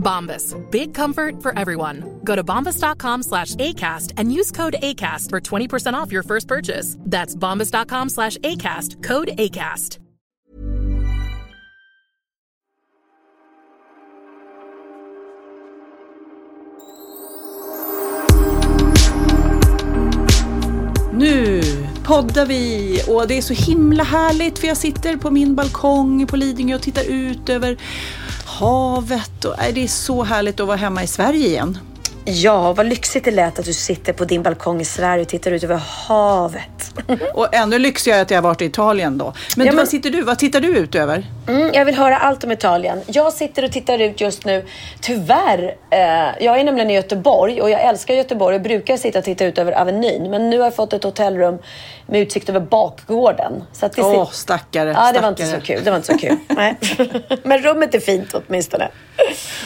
Bombas. Big comfort for everyone. Go to bombas.com slash ACAST and use code ACAST for 20% off your first purchase. That's bombas.com slash ACAST. Code ACAST. Nu poddar vi och det är så himla härligt för jag sitter på min balkong på Lidingö och tittar ut över havet. Och, nej, det är så härligt att vara hemma i Sverige igen. Ja, vad lyxigt det lät att du sitter på din balkong i Sverige och tittar ut över havet. Och ännu lyxigare att jag varit i Italien då. Men, Ja, du, men- vad sitter du? Vad tittar du ut över? Mm, jag vill höra allt om Italien. Jag sitter och tittar ut just nu. Tyvärr, eh, jag är nämligen i Göteborg och jag älskar Göteborg. Jag brukar sitta och titta ut över Avenyn. Men nu har jag fått ett hotellrum med utsikt över bakgården. Så att det Åh, stackare. Ja, det var inte så stackare. kul. Det var inte så kul. Nej. Men rummet är fint åtminstone.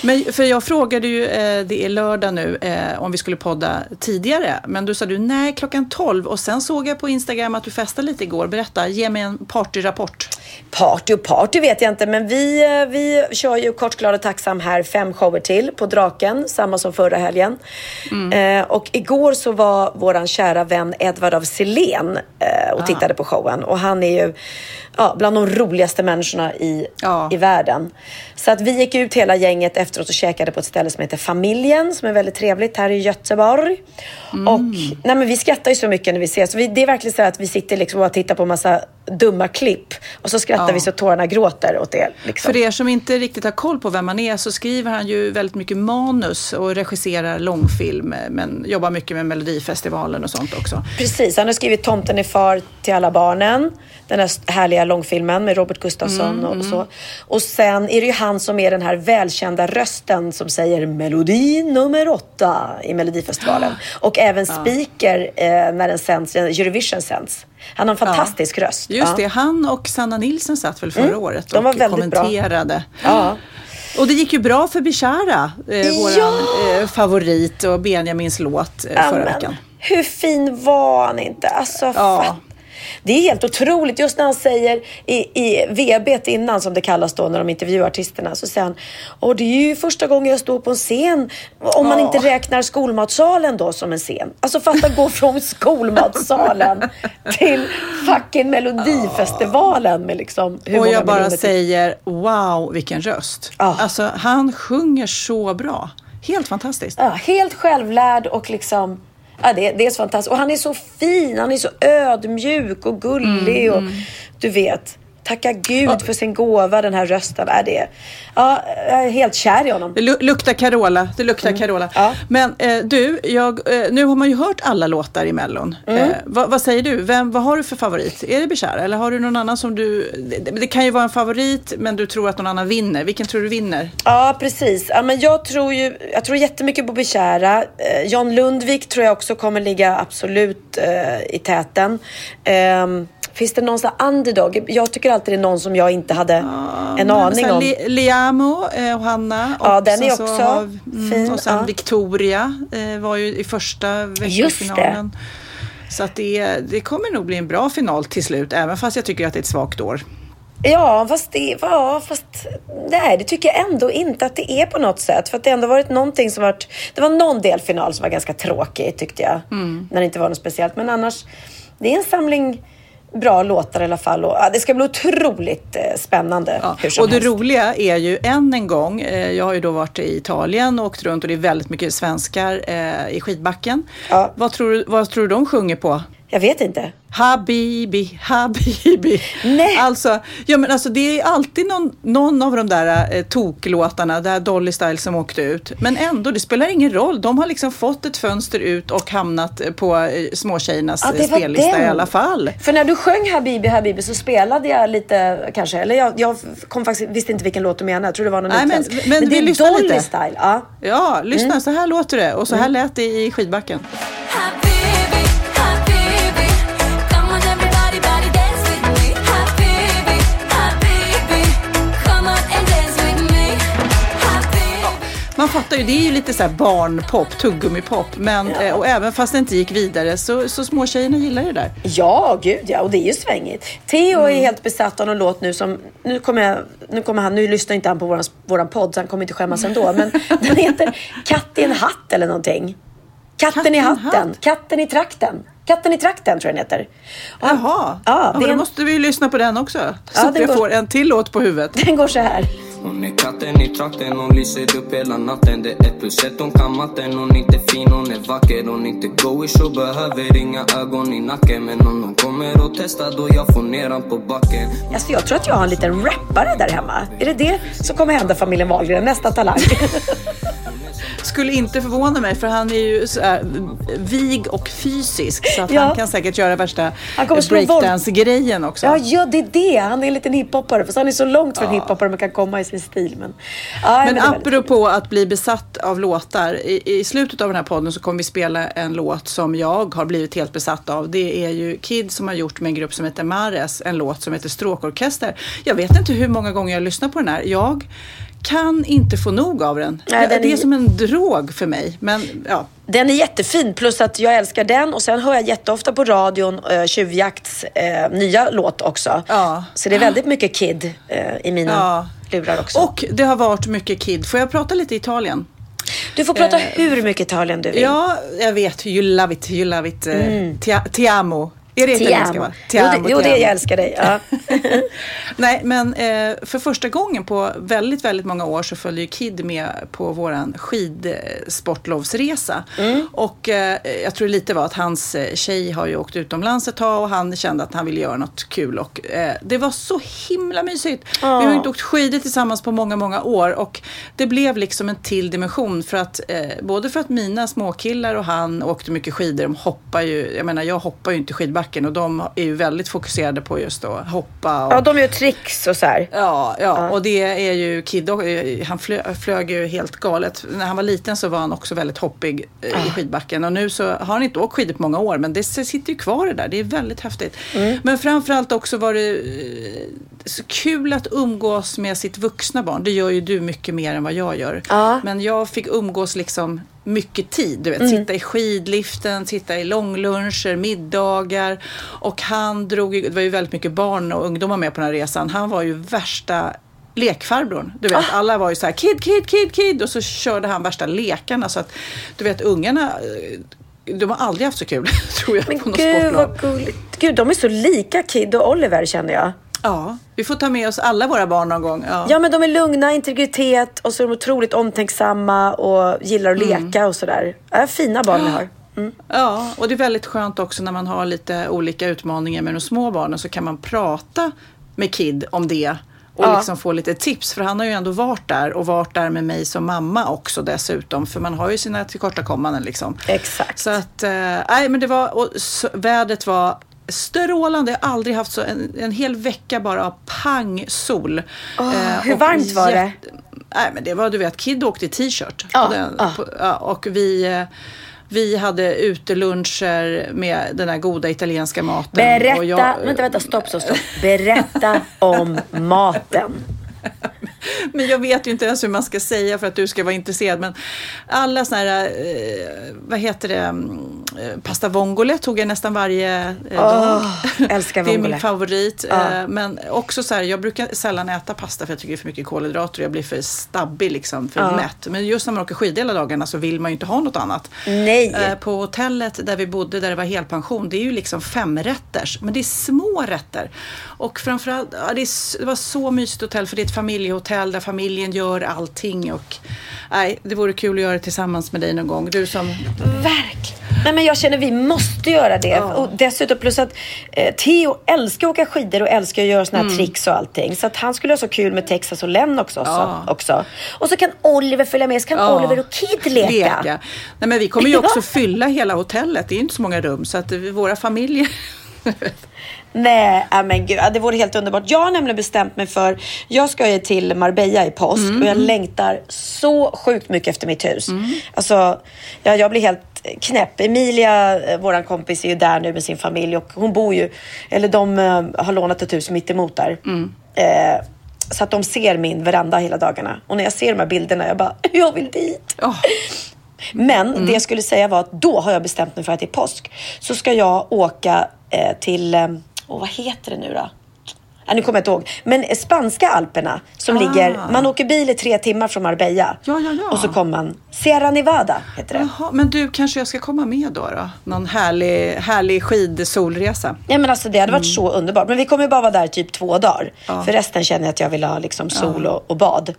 Men, för jag frågade ju, eh, det är lördag nu, eh, om vi skulle podda tidigare. Men då sa du nej, klockan 12. Och sen såg jag på Instagram att du festade lite igår. Berätta, ge mig en partyrapport. Party och party vet jag inte, men vi, eh, vi kör ju Kort, glad och tacksam här fem shower till på Draken, samma som förra helgen. Eh, och igår så var våran kära vän Edvard av Silén eh, och tittade på showen. Och han är ju ja, bland de roligaste människorna i, Ja. i världen. Så att vi gick ut hela gänget efteråt och käkade på ett ställe som heter Familjen, som är väldigt trevligt här i Göteborg. Och nej, men vi skrattar ju så mycket när vi ses. Vi, det är verkligen så att vi sitter liksom och tittar på massa dumma klipp och så skrattar Ja. vi så tårarna gråter åt det. Liksom. För er som inte riktigt har koll på vem man är så skriver han ju väldigt mycket manus och regisserar långfilm. Men jobbar mycket med Melodifestivalen och sånt också. Precis, han har skrivit Tomten är far till alla barnen. Den här härliga långfilmen med Robert Gustafsson och så. Och sen är det ju han som är den här välkända rösten som säger melodi nummer åtta i Melodifestivalen. Och även speaker eh, när den sänds, Eurovision sänds. Han har en fantastisk röst. Just Ja. det, han och Sanna Nilsson satt väl förra året de var och väldigt bra. kommenterade. Ja. Och det gick ju bra för Bishara, eh, Ja! våran eh, favorit och Benjamins låt eh, förra veckan. Hur fin var han inte? Alltså, Ja. Det är helt otroligt. Just när han säger i, i VB innan, som det kallas då, när de intervjuar artisterna, så säger han Åh, det är ju första gången jag står på en scen. Om man Ja. inte räknar skolmatsalen då som en scen. Alltså fatta gå från skolmatsalen till fucking Melodifestivalen med liksom hur Och jag bara säger, wow vilken röst. Ja. Alltså han sjunger så bra. Helt fantastiskt. Ja, helt självlärd och liksom... Ja, det, det är så fantastiskt. Och han är så fin. Han är så ödmjuk och gullig. Mm, och Du vet, tacka Gud för sin gåva, den här rösten. Är det, ja, jag är helt kär i honom. Det lu- luktar Carola. Det luktar Carola. Mm. Ja. Men eh, du, jag, eh, nu har man ju hört alla låtar i Mellon. Mm. Eh, vad, vad säger du? Vem, vad har du för favorit? Är det Bishara eller har du någon annan som du... Det, det kan ju vara en favorit men du tror att någon annan vinner. Vilken tror du vinner? Ja, precis. Ja, men jag, tror ju, jag tror jättemycket på Bishara. Eh, John Lundvik tror jag också kommer ligga absolut eh, i täten. Finns det någon sån underdog? Jag tycker alltid det är någon som jag inte hade en Men aning om. Li- Liamo eh, och Hanna. Ja, och den är så också har- fin, Och sen ja. Victoria eh, var ju i första veckofinalen. Så att det, det kommer nog bli en bra final till slut, även fast jag tycker att det är ett svagt år. Ja, fast det, ja, fast nej, det tycker jag ändå inte att det är på något sätt. För att det ändå varit någonting som varit... Det var någon delfinal som var ganska tråkig tyckte jag. Mm. När det inte var något speciellt. Men annars, det är en samling bra låtar i alla fall. Och, ja, det ska bli otroligt eh, spännande Ja. Och det helst. roliga är ju än en gång, eh, jag har ju då varit i Italien och åkt runt och det är väldigt mycket svenskar eh, i skidbacken. Ja. Vad, tror, vad tror du de sjunger på? Jag vet inte. Habibi, Habibi. Nej. Alltså, ja, men alltså, det är alltid någon, någon av de där eh, toklåtarna, där Dolly Style som åkte ut. Men ändå, det spelar ingen roll. De har liksom fått ett fönster ut och hamnat på eh, småtjejernas Ja, eh, spellista den. i alla fall. För när du sjöng Habibi Habibi så spelade jag lite kanske, eller jag, jag kom faktiskt, visste inte vilken låt du menade. Jag tror det var någon Nej, men- utländsk. men det är Dolly lite. Style. Ja. Ja, lyssna, Mm. så här låter det. Och så här lät det i skidbacken. Habibi, Man fattar ju, det är ju lite så här barnpop, tuggummipop. Men, eh, och även fast det inte gick vidare så, så småtjejerna gillar ju det där. Ja, gud ja. Och det är ju svängigt. Theo Mm. är helt besatt av någon låt nu som... Nu kommer, jag, nu kommer han... Nu lyssnar inte han på våran, våran podd så han kommer inte skämmas ändå. Men den heter Katt i en hatt eller någonting. Katten Katt i i en hatten. hatt? Katten i trakten. Katten i trakten tror jag den heter. Och Jaha, Ja, ja, men då en, måste vi ju lyssna på den också. Så Ja, att jag går- får en till låt på huvudet. den går så här. Hon är katten i trakten, hon lyser upp hela natten Det är ett plus ett, hon kan matten Hon är inte fin, hon är vacker Hon är inte goish och behöver inga ögon i nacken Men om hon kommer och testar då jag får ner han på backen Alltså jag tror att jag har en liten rappare där hemma. Är det det som kommer hända familjen Wahlgren? Nästa talang. Skulle inte förvåna mig för han är ju här, vig och fysisk så att Ja. han kan säkert göra värsta breakdance-grejen också. Ja, ja, det är det. Han är en liten hiphoppare. Fast han är så långt från hiphoppare man kan komma i sin stil. Men, ja, Men väldigt apropå att bli besatt av låtar. I, I slutet av den här podden så kommer vi spela en låt som jag har blivit helt besatt av. Det är ju Kid som har gjort med en grupp som heter Mares en låt som heter Stråkorkester. Jag vet inte hur många gånger jag har lyssnat på den här. Jag kan inte få nog av den. Nej, den det är är- som en drog för mig. Men ja, Den är jättefin, plus att jag älskar den. Och sen hör jag jätteofta på radion uh, Tjuvjakts eh, nya låt också. Ja. Så det är väldigt mycket Kid eh, i mina Ja. lurar också. och det har varit mycket Kid. Får jag prata lite Italien? du får prata hur mycket Italien du vill. Ja, jag vet. You love it, you love it. Mm. Ti, ti amo. Är det italienska? Tiamo. va? Jo, det, jo, jag älskar dig. Ja. Nej, men eh, för första gången på väldigt, väldigt många år så följde ju Kid med på våran skidsportlovsresa. Mm. Och eh, jag tror lite var att hans eh, tjej har ju åkt utomlands ett tag och han kände att han ville göra något kul. Och eh, det var så himla mysigt. Vi har ju inte åkt skidor tillsammans på många, många år och det blev liksom en till dimension för att eh, både för att mina småkillar och han åkte mycket skidor. De hoppar ju, jag menar jag hoppar ju inte i skidbacken och de är ju väldigt fokuserade på just att hoppa. Och, ja, de gör tricks och så här. Ja, ja, och det är ju Kid, eh, han flö, flög ju helt galet. När han var liten så var han också väldigt hoppig eh, i skidbacken och nu så har han inte åkt skidor på många år men det sitter ju kvar det där. Det är väldigt häftigt. Men framförallt också var det eh, så kul att umgås med sitt vuxna barn. Det gör ju du mycket mer än vad jag gör. Ja. Men jag fick umgås liksom mycket tid. Du vet, sitta i skidliften, sitta i långluncher, middagar. Och han drog, ju- det var ju väldigt mycket barn och ungdomar med på den här resan. Han var ju värsta lekfarbrorn. Du vet, alla var ju så här kid, kid, kid, kid och så körde han värsta lekarna så att du vet ungarna eh, de har aldrig haft så kul, tror jag, Men på något gud sportlov. vad gulligt. Gud, de är så lika Kid och Oliver känner jag. Ja, vi får ta med oss alla våra barn någon gång. Ja. Ja, men de är lugna, integritet och så är de otroligt omtänksamma och gillar att Mm. leka och sådär. Ja, fina barn vi har. Ja, och det är väldigt skönt också när man har lite olika utmaningar med de små barnen så kan man prata med Kid om det och Ja. liksom få lite tips. För han har ju ändå varit där och varit där med mig som mamma också dessutom. För man har ju sina tillkortakommanden liksom. Exakt. Så att, eh, nej men det var, och så, vädret var strålande. Jag har aldrig haft så en, en hel vecka bara av pangsol. Åh, Eh, hur varmt var det? Nej men det var, du vet, Kid åkte i t-shirt. Och den- på- ja, och vi, vi hade uteluncher med den här goda italienska maten. Berätta, Och jag- vänta, vänta, stopp, stopp, stopp. Berätta om maten. Men jag vet ju inte ens hur man ska säga för att du ska vara intresserad. Men alla såna här, eh, vad heter det, mm, eh, pasta vongole tog jag nästan varje eh, dag. älskar Det är vongole. min favorit. Ja. Eh, men också så här, jag brukar sällan äta pasta för jag tycker det är för mycket kolhydrater och jag blir för stabbig liksom, för Ja. mätt. Men just när man åker skidor hela dagarna så vill man ju inte ha något annat. Nej. Eh, på hotellet där vi bodde, där det var helpension, det är ju liksom femrätters. Men det är små rätter. Och framförallt, ja, det, är, det var så mysigt hotell för det är ett familjehotell där familjen gör allting. Och, nej, det vore kul att göra det tillsammans med dig någon gång. Du som Verkligen. Nej, men jag känner vi måste göra det. Och dessutom plus att eh, Theo älskar att åka skidor och älskar att göra såna här tricks och allting. Så att han skulle ha så kul med Texas och Len också. Ja. Så, också. Och så kan Oliver följa med, så kan Ja. Oliver och Kid leka. Nej, men vi kommer ju också fylla hela hotellet. Det är inte så många rum så att våra familjer... Nej, äh, men gud, det vore helt underbart. Jag har nämligen bestämt mig för, jag ska ju till Marbella i påsk Mm. och jag längtar så sjukt mycket efter mitt hus. Alltså, ja, jag blir helt knäpp. Emilia, eh, våran kompis, är ju där nu med sin familj och hon bor ju, eller de eh, har lånat ett hus mitt emot där. Mm. Eh, så att de ser min veranda hela dagarna. Och när jag ser de här bilderna, jag bara, jag vill dit. Åh, Men Mm. det jag skulle säga var att då har jag bestämt mig för att det är påsk. Så ska jag åka eh, till, åh, vad heter det nu då? Ja, nu kommer jag inte ihåg. Men spanska alperna som Ah. ligger, man åker bil i tre timmar från Marbella. Ja, ja, ja. Och så kommer man, Sierra Nevada heter det. Jaha, men du, kanske jag ska komma med då? då? Någon härlig, härlig skidsolresa. Ja, men alltså, det hade varit så underbart. Men vi kommer bara vara där typ två dagar. Mm. Ja. För resten känner jag att jag vill ha liksom sol och, och bad.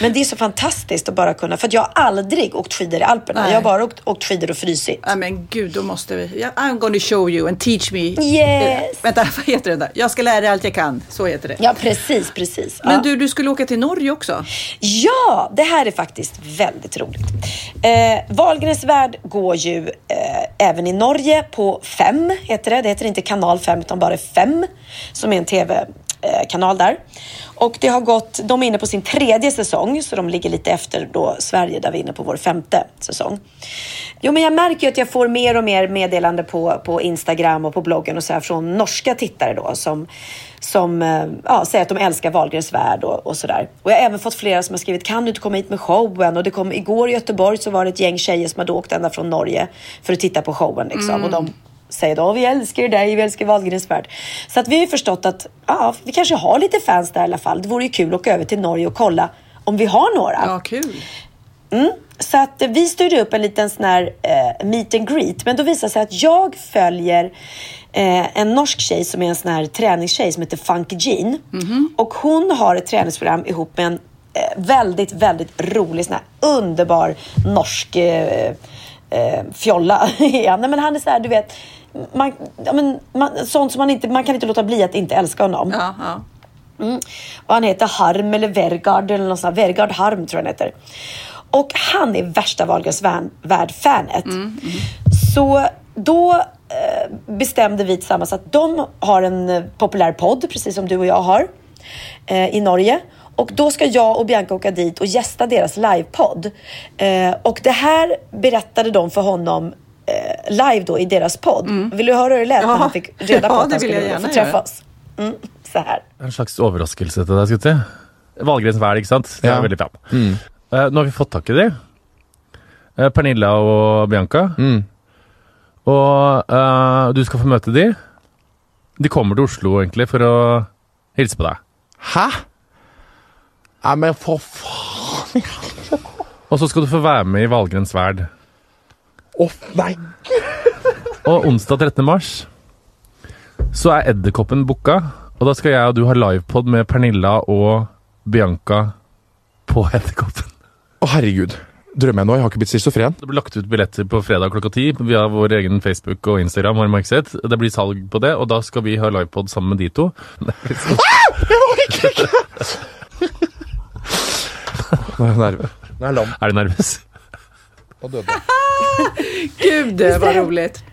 Men det är så fantastiskt att bara kunna, för att jag har aldrig åkt skidor i Alperna. Nej. Jag har bara åkt, åkt skidor och frysit. Nej men gud, då måste vi... Ja, I'm gonna show you and teach me. Yes. Eh, vänta, vad heter det där? Jag ska lära dig allt jag kan. Så heter det. Ja, precis, precis. Men ja. du, du skulle åka till Norge också? Ja, det här är faktiskt väldigt roligt. Eh, Wahlgrens värld går ju eh, även i Norge på 5, heter det. Det heter inte kanal 5 utan bara 5, som är en tv-kanal eh, där. Och det har gått, de är inne på sin tredje säsong, så de ligger lite efter då Sverige där vi är inne på vår femte säsong. Jo, men jag märker ju att jag får mer och mer meddelande på, på Instagram och på bloggen och så här från norska tittare då som, som eh, ja, säger att de älskar Wahlgrens värld och, och sådär. Och jag har även fått flera som har skrivit kan du inte komma hit med showen? Och det kom, igår i Göteborg så var det ett gäng tjejer som hade åkt ända från Norge för att titta på showen liksom. Och de säger då vi älskar dig, vi älskar Wahlgrens värld. Så att vi har ju förstått att ja, vi kanske har lite fans där i alla fall. Det vore ju kul att åka över till Norge och kolla om vi har några. Ja, kul. Mm. Så att vi styrde upp en liten sån här eh, meet and greet. Men då visade det sig att jag följer eh, en norsk tjej som är en sån här träningstjej som heter Funky Jean. Och hon har ett träningsprogram ihop med en eh, väldigt, väldigt rolig, sån här underbar norsk eh, eh, fjolla. nej, men han är så här, du vet, man, ja, men, man, sånt som man inte, man kan inte låta bli att inte älska honom. Ja, ja. Mm. Och han heter Harm eller Vergard eller något sånt. Vergard Harm tror jag han heter. Och han är värsta Wahlgrens värld- värld-fanet. Så då eh, bestämde vi tillsammans att de har en eh, populär podd, precis som du och jag har, eh, i Norge. Och då ska jag och Bianca åka dit och gästa deras livepodd. Eh, och det här berättade de för honom eh, live då i deras podd. Vill du höra hur det lät när han fick reda på Ja, att han skulle få träffa oss? Mm, så här. En slags overraskelse til deg, skulle jeg si. Valgrens vær, ikke sant? Det Ja. er veldig fan. Eh, nå har vi fått tak i dem. Eh, Pernilla og Bianca. Mm. Og eh, du skal få møte dem. De kommer til Oslo egentlig for å hilse på deg. Hæ? Nei, men for faen Og så skal du få være med i Valgrens verd. Å, nei! Og onsdag 13. mars så er Edderkoppen booka. Og da skal jeg og du ha livepod med Pernilla og Bianca på Edderkoppen. Å, herregud. Drømmer jeg nå? Jeg har ikke blitt schizofren. Det blir lagt ut billetter på fredag klokka ti via vår egen Facebook og Instagram. har jeg sett. Det blir salg på det, og da skal vi ha livepod sammen med de to. Nå er jeg nerve. Nå er jeg lam Er du nervøs? og døde. Gud, det var roligt.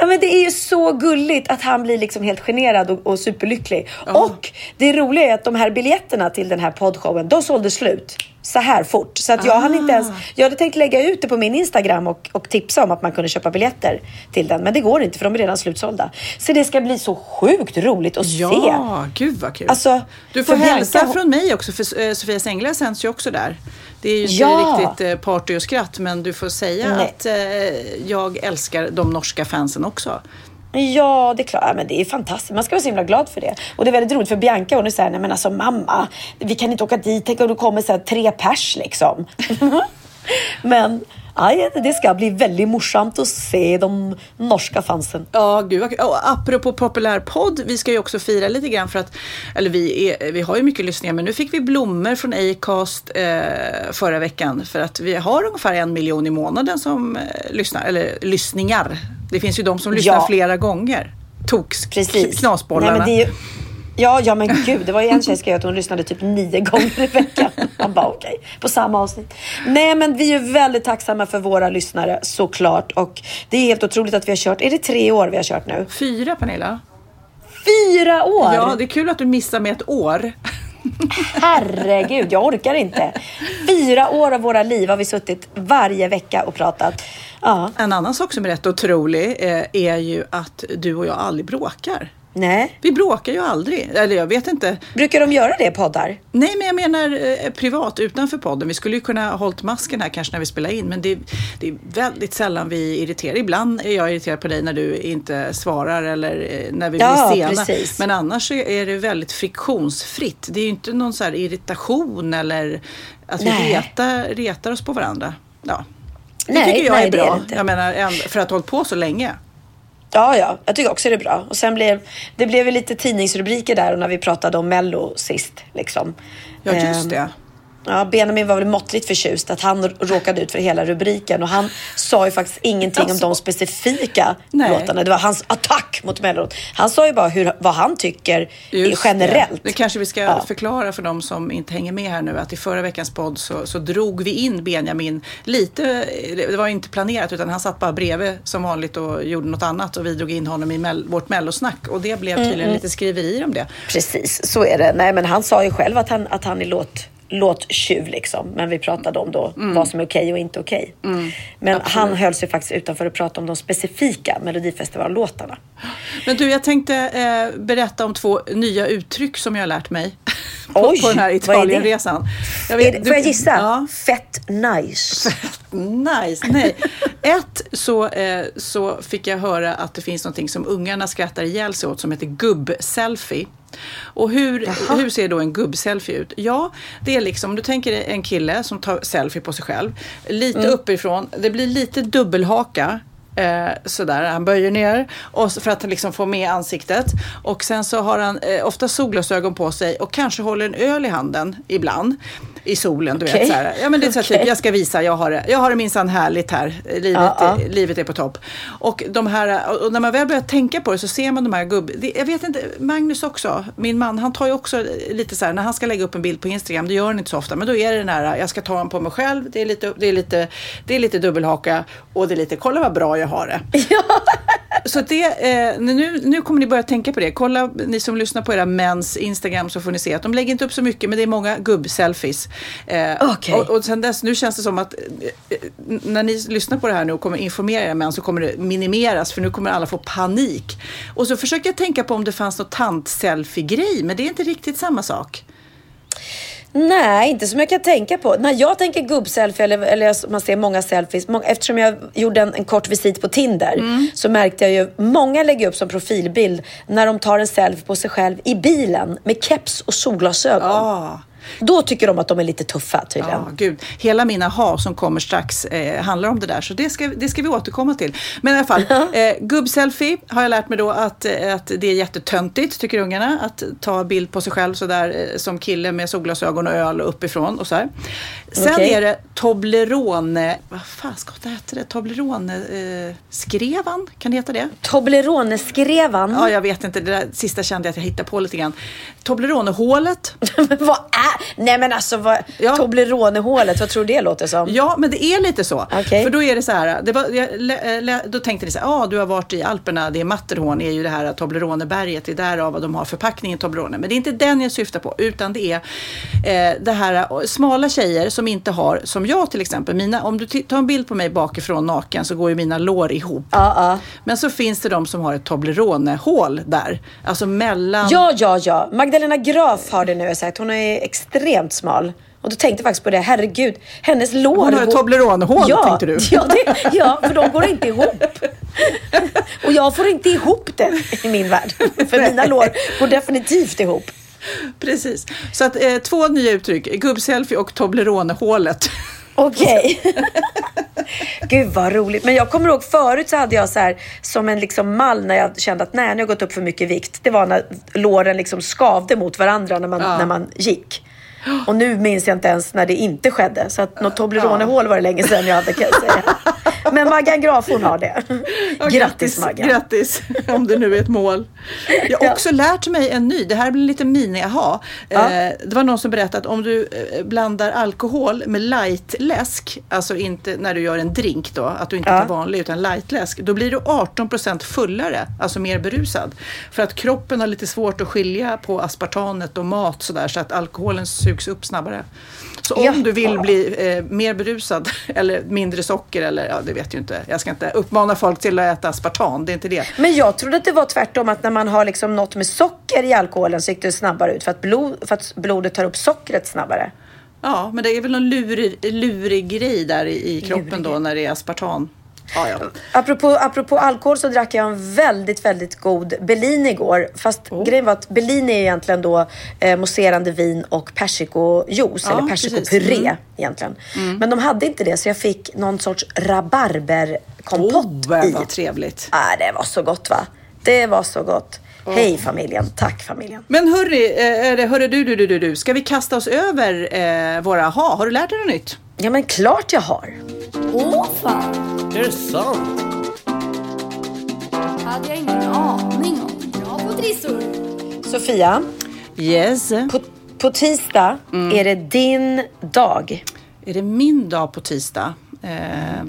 Ja, men det är ju så gulligt att han blir liksom helt generad och, och superlycklig. Och det roliga är att de här biljetterna till den här poddshowen, de sålde slut så här fort. Så att jag hann inte ens... Jag hade tänkt lägga ut det på min Instagram och, och tipsa om att man kunde köpa biljetter till den. Men det går inte för de är redan slutsålda. Så det ska bli så sjukt roligt att se. Ja, gud vad kul. Alltså, du får hälsa Bianca- från mig också, för eh, Sofia Sängla sänds ju också där. Det är ju inte Ja. riktigt eh, party och skratt, men du får säga Nej. att eh, jag älskar de norska fansen också. Ja, det är klart. Ja, men det är fantastiskt. Man ska vara så himla glad för det. Och det är väldigt roligt för Bianca. Hon är såhär, nej men alltså mamma, vi kan inte åka dit. Tänk om det kommer så här tre pers liksom. men Aj, det ska bli väldigt morsamt att se de norska fansen. Ja, gud. Och apropå populärpodd, vi ska ju också fira lite grann för att, eller vi, är, vi har ju mycket lyssningar, men nu fick vi blommor från Acast eh, förra veckan för att vi har ungefär en miljon i månaden som eh, lyssnar, eller lyssningar. Det finns ju de som lyssnar Ja. flera gånger. Toks, Precis. knasbollarna. Nej, ju... Ja, ja men gud, det var ju en tjej som skrev att hon lyssnade typ nio gånger i veckan. Man bara okej, på samma avsnitt. Nej, men vi är väldigt tacksamma för våra lyssnare såklart. Och det är helt otroligt att vi har kört, är det tre år vi har kört nu? Fyra, Pernilla. Fyra år! Ja, det är kul att du missar med ett år. Herregud, jag orkar inte. Fyra år av våra liv har vi suttit varje vecka och pratat. Ja, En annan sak som är rätt otrolig eh, är ju att du och jag aldrig bråkar. nej. Vi bråkar ju aldrig. Eller jag vet inte. Brukar de göra det i poddar? Nej, men jag menar eh, privat utanför podden. Vi skulle ju kunna ha hållit masken här kanske när vi spelar in, men det, det är väldigt sällan vi irriterar. Ibland är jag irriterad på dig när du inte svarar eller eh, när vi Ja, blir sena. precis. Men annars är det väldigt friktionsfritt. Det är ju inte någon så irritation eller att vi Nej. retar, retar oss på varandra. Ja. Det Nej, tycker jag nej, är är bra. inte. jag menar, en- för att ha hållit på så länge. Ja, ja, jag tycker också det är bra. Och sen blev det blev lite tidningsrubriker där och när vi pratade om Mello sist. Liksom. Ja, Ehm, just det. Ja, Benjamin var väl måttligt förtjust att han råkade ut för hela rubriken och han sa ju faktiskt ingenting om Alltså. de specifika Nej. låtarna. Det var hans attack mot Mello. Han sa ju bara hur, vad han tycker Just generellt. Det. det kanske vi ska Ja. förklara för de som inte hänger med här nu att i förra veckans podd så, så drog vi in Benjamin lite, det var inte planerat utan han satt bara bredvid som vanligt och gjorde något annat och vi drog in honom i mell, vårt mellosnack och det blev tydligen lite skriverier om det. Precis, så är det. Nej, men han sa ju själv att han, att han är låt, låttjuv liksom. Men vi pratade om då Mm. vad som är okej och inte okej. Men han höll sig faktiskt utanför att prata om de specifika Melodifestivallåtarna. Men du, jag tänkte eh, berätta om två nya uttryck som jag har lärt mig på, Oj, på den här? Italienresan. Jag Är det, får jag gissa? Ja. Fett nice. Nice, nej. Ett så, eh, så fick jag höra att det finns någonting som ungarna skrattar ihjäl sig åt som heter gubb-selfie. Och hur, Jaha. hur ser då en gubb-selfie ut? Ja, det är liksom, om du tänker en kille som tar selfie på sig själv. Lite Mm. uppifrån, det blir lite dubbelhaka. Eh, sådär, han böjer ner och för att liksom få med ansiktet. Och sen så har han eh, ofta solglasögon på sig och kanske håller en öl i handen ibland. I solen, du Okej. vet. Så här. Ja, men det är så Okej. typ, jag ska visa, jag har det, jag har det minsann härligt här. Livet, Ja, ja. Är, livet är på topp. Och, de här, och när man väl börjar tänka på det så ser man de här gubb... det- Jag vet inte, Magnus också, min man, han tar ju också lite så här, när han ska lägga upp en bild på Instagram, det gör han inte så ofta, men då är det den här, jag ska ta den på mig själv, det är lite, det är lite, det är lite dubbelhaka och det är lite, kolla vad bra jag har det. Så det, eh, nu, nu kommer ni börja tänka på det. Kolla, ni som lyssnar på era mäns Instagram så får ni se att de lägger inte upp så mycket, men det är många gubb-selfies. Eh, Okej. och, och sen dess, nu känns det som att eh, när ni lyssnar på det här nu och kommer informera era män så kommer det minimeras, för nu kommer alla få panik. Och så försökte jag tänka på om det fanns något tant-selfie-grej, men det är inte riktigt samma sak. Nej, inte som jag kan tänka på. När jag tänker gubbselfie eller, eller man ser många selfies. Må, eftersom jag gjorde en, en kort visit på Tinder Mm. så märkte jag ju många lägger upp som profilbild när de tar en selfie på sig själv i bilen med keps och solglasögon. Ah. Då tycker de att de är lite tuffa tydligen. Ja, gud. Hela mina ha som kommer strax eh, handlar om det där, så det ska, det ska vi återkomma till. Men i alla fall, eh, gubbselfie har jag lärt mig då att, eh, att det är jättetöntigt, tycker ungarna, att ta bild på sig själv sådär eh, som kille med solglasögon och öl uppifrån och så här. Sen Okej. är det Toblerone, vad fan ska det heta det? Toblerone eh, kan det heta det? Toblerone-skrevan. Ja, jag vet inte, det där sista kände jag att jag hittade på lite grann. Toblerone-hålet. vad är... Nej men alltså, vad... Ja. Toblerone-hålet, vad tror du det låter som? Ja, men det är lite så. Okej. För då är det så här, det var, jag, lä, lä, då tänkte ni så här, ja ah, du har varit i Alperna, det är Matterhorn, är ju det här Tobleroneberget, det är därav de har förpackningen Toblerone. Men det är inte den jag syftar på, utan det är eh, det här eh, smala tjejer som inte har, som jag till exempel, mina, om du tar en bild på mig bakifrån naken så går ju mina lår ihop. Ja. Men så finns det de som har ett Toblerone-hål där, alltså mellan Ja, ja, ja. Magdalena Graf har det nu, jag sagt. Hon är extremt smal. Och då tänkte jag faktiskt på det, herregud, hennes lår... Hon har ett Toblerone-hål, ja, tänkte du? Ja, det, ja, för de går inte ihop. Och jag får inte ihop det i min värld. För mina lår går definitivt ihop. Precis. Så att eh, två nya uttryck, gubbselfie och Toblerone-hålet. Okej. Gud vad roligt. Men jag kommer ihåg förut så hade jag så här som en liksom mall när jag kände att nej, nu har jag gått upp för mycket vikt. Det var när låren liksom skavde mot varandra när man, när man gick. Och nu minns jag inte ens när det inte skedde. Så att något Toblerone-hål var det länge sedan jag hade kan jag säga. Men Maggan Graf hon har det. Ja, Grattis Maggan. Grattis, om det nu är ett mål. Jag har också lärt mig en ny, det här blir lite mini-aha. Ja. Eh, det var någon som berättade att om du eh, blandar alkohol med lightläsk, alltså inte när du gör en drink då, att du inte Ja. tar vanlig utan lightläsk, då blir du 18% fullare, alltså mer berusad. För att kroppen har lite svårt att skilja på aspartanet och mat sådär, så att alkoholen sugs upp snabbare. Så om Ja. du vill bli eh, mer berusad eller mindre socker eller ja, det vet jag inte. Jag ska inte uppmana folk till att äta aspartam, det är inte det. Men jag trodde att det var tvärtom, att när man har liksom något med socker i alkoholen så gick det snabbare ut för att, blod, för att blodet tar upp sockret snabbare. Ja, men det är väl någon lurig, lurig grej där i, i kroppen Lurig då när det är aspartam. Ja, ja. Apropå, apropå alkohol så drack jag en väldigt, väldigt god Bellini igår. Fast Oh. grejen var att Bellini är egentligen då eh, mousserande vin och persikojuice Ja, eller persikopuré. Mm. egentligen. Men de hade inte det så jag fick någon sorts rabarberkompott Oh, i. vad trevligt. Ah, det var så gott va? Det var så gott. Hej familjen, tack familjen. Men hörni, eh, är det, hörru du, du, du, du, du, ska vi kasta oss över eh, våra ha? Har du lärt dig något nytt? Ja men klart jag har. Åh fan! Är det sant? hade jag ingen aning om. Bra på trissor. Sofia, Yes. på, på tisdag Mm. är det din dag. Är det min dag på tisdag? Eh,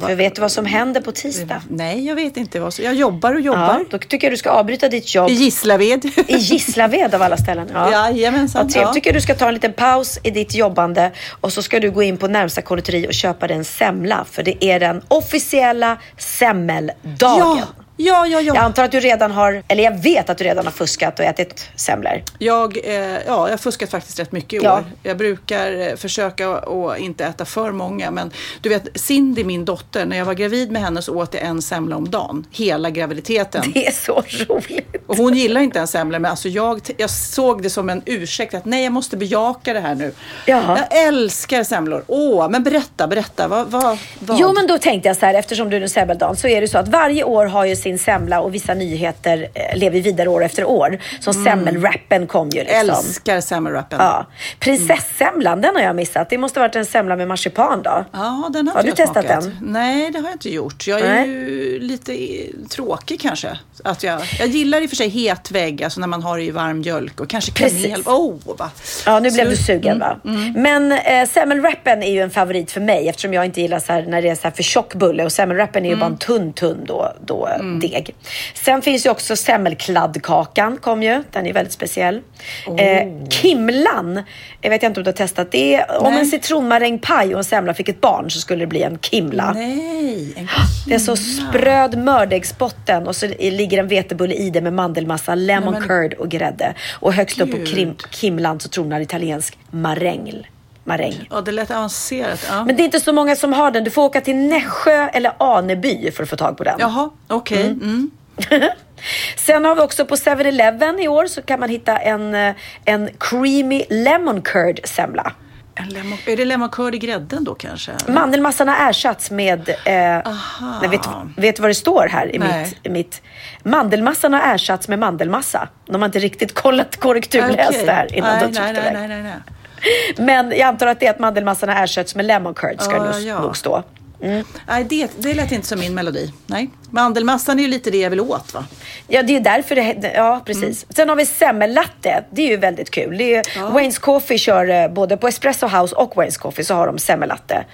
För vet du vad som händer på tisdag? Nej, jag vet inte. Vad så, jag jobbar och jobbar. Ja, då tycker jag du ska avbryta ditt jobb I Gislaved. i Gislaved av alla ställen. Ja. Jajamensan. Ja. tycker du ska ta en liten paus i ditt jobbande och så ska du gå in på närmsta konditori och köpa dig en semla. För det är den officiella semmeldagen. Ja, ja, ja. Jag ja. antar att du redan har, eller jag vet att du redan har fuskat och ätit semlor. Jag, eh, ja, jag har fuskat faktiskt rätt mycket i Ja. år. Jag brukar eh, försöka att inte äta för många. Men du vet, Cindy, min dotter, när jag var gravid med henne så åt jag en semla om dagen. Hela graviditeten. Det är så roligt. Och hon gillar inte en semla, men alltså jag, jag såg det som en ursäkt att nej, jag måste bejaka det här nu. Jaha. Jag älskar semlor. Åh, men berätta, berätta. Vad, vad, vad? Jo, men då tänkte jag så här, eftersom du är en semmeldagen, så är det så att varje år har ju sin semla och vissa nyheter eh, lever vidare år efter år. Som semmelrappen kom ju liksom. Älskar semmelwrappen. Ja. Prinsessemlan, den har jag missat. Det måste varit en semla med marsipan då. Ja, den har, Har du testat smakat. den? Nej, det har jag inte gjort. Jag är Nej. ju lite tråkig kanske. Att jag, jag gillar i och för sig het vägg, alltså när man har det i varm mjölk och kanske kanel. Oh, va. Ja, nu blev Så- du sugen va? Men eh, semmelwrappen är ju en favorit för mig eftersom jag inte gillar så här, när det är så här för tjock bulle och semmelwrappen är ju bara en tunn, tunn då, då, deg. Sen finns ju också semmelkladdkakan kom ju. Den är väldigt speciell. Eh, Kimlan, jag vet inte om du har testat det. Om Nej. en citronmarängpaj och en semla fick ett barn så skulle det bli en kimla. Nej, en Det är så spröd mördäggsbotten och så ligger en vetebulle i det med mandelmassa, lemon Nej, men- curd och grädde. Och högst upp på Gud. krim, Kimlan så tronar italiensk maräng. Maräng. Ja, det lät avancerat. Ja. Men det är inte så många som har den. Du får åka till Nässjö eller Aneby för att få tag på den. Jaha, okej. Mm. Sen har vi också på 7-Eleven i år så kan man hitta en, eh, en creamy lemon curd semla. En lemon, är det lemon curd i grädden då kanske? Mandelmassan har ersatts med... Eh, nej, vet, vet du vad det står här i Nej. mitt, i mitt... Mandelmassan har ersatts med mandelmassa. De har inte riktigt kollat korrekturläst Okej. det här innan nej, de tryckte nej, nej, nej, nej, nej. Men jag antar att det är att mandelmassan har ersatts med lemon curd ska Ja, det nog, ja. nog stå. Nej, det, det lät inte som min melodi. Nej. Mandelmassan är ju lite det jag vill åt va? Ja, det är därför det... Ja, precis. Sen har vi semmellatte. Det är ju väldigt kul. Det är, Ja. Wayne's Coffee kör eh, både på Espresso House och Wayne's Coffee så har de semmellatte.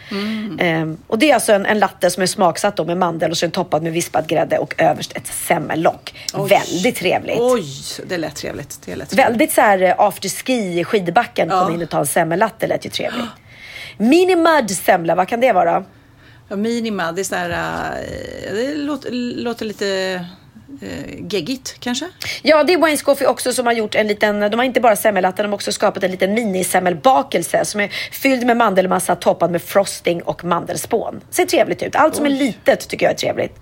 Ehm, och det är alltså en, en latte som är smaksatt då med mandel och sen toppad med vispad grädde och överst ett semmellock. Oj. Väldigt trevligt. Oj, det lät trevligt. Det lät trevligt. Väldigt så här eh, after ski i skidbacken. Ja. Kom in och ta en semmellatte. lät ju trevligt. Mini mud semla, vad kan det vara? Ja, minima, det är så här, eh, det låter, låter lite eh, geggigt kanske? Ja, det är Wayne's Coffee också som har gjort en liten, de har inte bara semmellatte, de har också skapat en liten minisemmelbakelse som är fylld med mandelmassa toppad med frosting och mandelspån. Ser trevligt ut. Allt som är litet tycker jag är trevligt.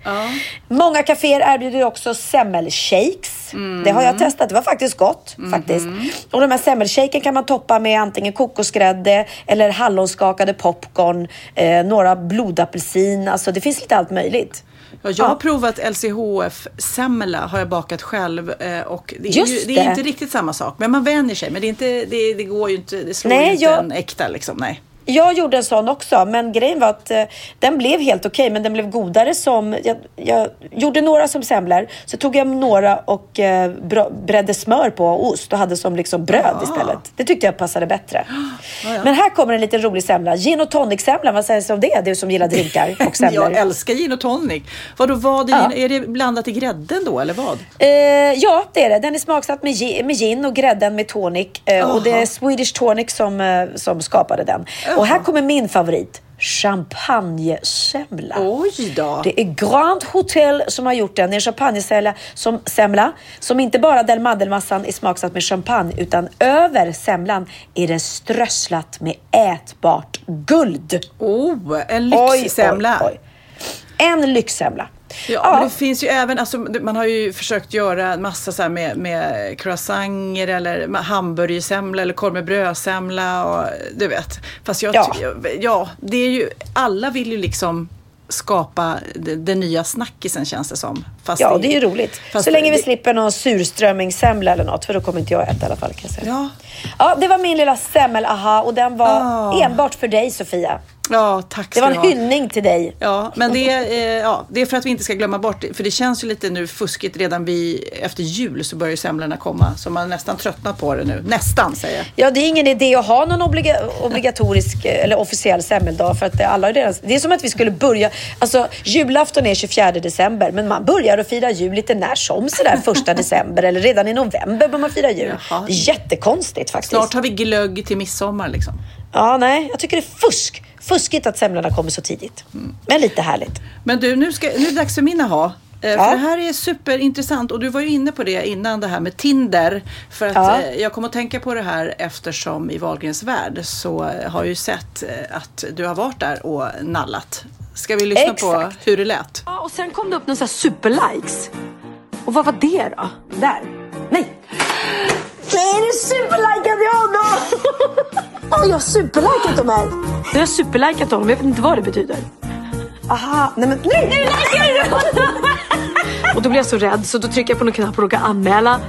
Många kaféer erbjuder också semmelshakes. Det har jag testat, det var faktiskt gott. faktiskt. Och de här semmelshaken kan man toppa med antingen kokosgrädde eller hallonskakade popcorn, eh, några blodapelsin, alltså det finns lite allt möjligt. Ja, jag har provat LCHF-semla har jag bakat själv eh, och det är, ju, det är inte riktigt samma sak. Men man vänjer sig. Men det, är inte, det, det går ju inte, det slår Nej, ju inte jag- en äkta liksom. Nej. Jag gjorde en sån också, men grejen var att eh, den blev helt okej, men den blev godare som... Jag, jag gjorde några som semlor, så tog jag några och eh, bredde smör på och ost och hade som liksom bröd istället. Det tyckte jag passade bättre. Men här kommer en liten rolig semla. Gin och tonic-semla, vad sägs om det? Du som gillar drinkar och semlor. Jag älskar gin och tonic. Vadå, vad är, Ja. gin, är det blandat i grädden då eller vad? Eh, ja, det är det. Den är smaksatt med, gi- med gin och grädden med tonic. Eh, och det är Swedish Tonic som, eh, som skapade den. Och här kommer min favorit. Champagnesemla. Oj då. Det är Grand Hotel som har gjort den. Det är en champagnesemla som, semla, som inte bara den mandelmassan är smaksatt med champagne utan över semlan är det strösslat med ätbart guld. Oh, en lyxsemla. En lyxsemla. Ja, men det finns ju även, alltså, man har ju försökt göra massa så med, med croissanter eller hamburgersemla eller korv med brödsemla och du vet. Fast jag, Ja. ja. ja, det är ju, alla vill ju liksom skapa den nya snackisen känns det som. Fast Ja, det är ju roligt. Så länge vi det- slipper någon surströmmingssemla eller något, för då kommer inte jag äta i alla fall kan jag säga. Ja. Ja, det var min lilla semmel-aha och den var Ah. enbart för dig Sofia. Ja, tack Det var en hyllning till dig. Ja, men det, är, eh, ja, det är för att vi inte ska glömma bort. För det känns ju lite nu fuskigt redan vid, efter jul så börjar ju semlorna komma. Så man har nästan tröttnat på det nu. Nästan säger jag. Ja, det är ingen idé att ha någon obliga obligatorisk eh, eller officiell semmeldag för att det, alla har redan, det är som att vi skulle börja, alltså julafton är 24 december men man börjar att fira jul lite när som sådär första december eller redan i november bör man fira jul. Jaha. Det är jättekonstigt faktiskt. Snart har vi glögg till midsommar liksom. Ja, nej, jag tycker det är fusk. Fuskigt att semlorna kommer så tidigt. Men lite härligt. Men du, nu, ska, nu är det dags för min aha. Eh, Ja. För det här är superintressant och du var ju inne på det innan det här med Tinder. För att Ja. eh, jag kommer att tänka på det här eftersom i Wahlgrens värld så eh, har jag ju sett att du har varit där och nallat. Ska vi lyssna på Exakt. hur det lät? Ja, och sen kom det upp sån här superlikes. Och vad var det då? Där. Nej. Det är det superlikade jag då! Ja, jag har superlikat dem här. Du har superlikat dem, jag vet inte vad det betyder. Aha, nej men nej! Nu likar du! Och då blir jag så rädd så då trycker jag på någon knapp och råkar anmäla.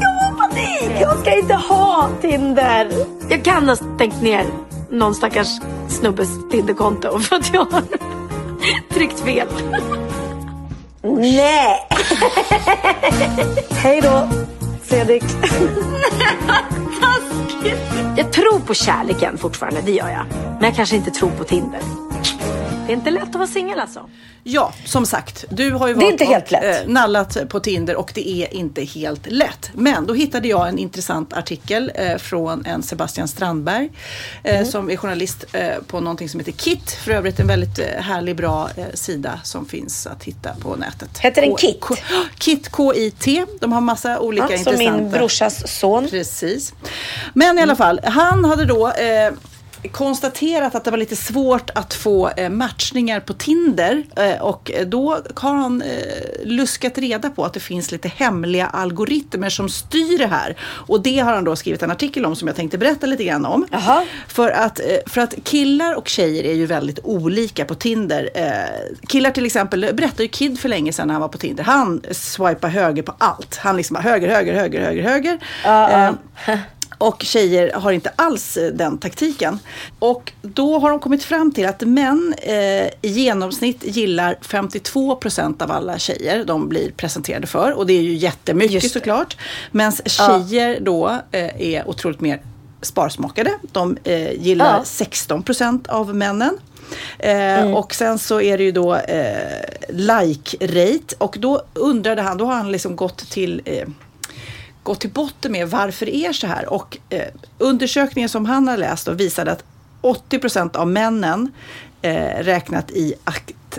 Jag har panik! Jag ska inte ha Tinder! Jag kan ha stängt ner någon stackars snubbes Tinderkonto för att jag har tryckt fel. Nej! Hej då, Fredrik. Jag tror på kärleken fortfarande, det gör jag. Men jag kanske inte tror på Tinder. Det är inte lätt att vara singel alltså. Ja, som sagt, du har ju varit och, eh, nallat på Tinder och det är inte helt lätt. Men då hittade jag en intressant artikel eh, från en Sebastian Strandberg eh, Mm. som är journalist eh, på någonting som heter KIT. För övrigt en väldigt eh, härlig, bra eh, sida som finns att hitta på nätet. Heter den KIT? K- KIT, K-I-T. De har massa olika Ja, som intressanta... min brorsas son. Precis. Men i alla fall, han hade då konstaterat att det var lite svårt att få eh, matchningar på Tinder. Eh, och då har han eh, luskat reda på att det finns lite hemliga algoritmer som styr det här. Och det har han då skrivit en artikel om som jag tänkte berätta lite grann om. För att, för att killar och tjejer är ju väldigt olika på Tinder. Killar till exempel, berättade ju Kid för länge sedan när han var på Tinder. Han swipar höger på allt. Han liksom bara höger, höger, höger, höger, höger. Eh, och tjejer har inte alls eh, den taktiken. Och då har de kommit fram till att män eh, i genomsnitt gillar 52 procent av alla tjejer de blir presenterade för. Och det är ju jättemycket Just det. såklart. Medan tjejer då eh, är otroligt mer sparsmakade. De eh, gillar Ja. 16 procent av männen. Eh, Och sen så är det ju då eh, like-rate. Och då undrade han, då har han liksom gått till gå till botten med varför det är så här. Och eh, undersökningen som han har läst och visade att 80 procent av männen eh, räknat i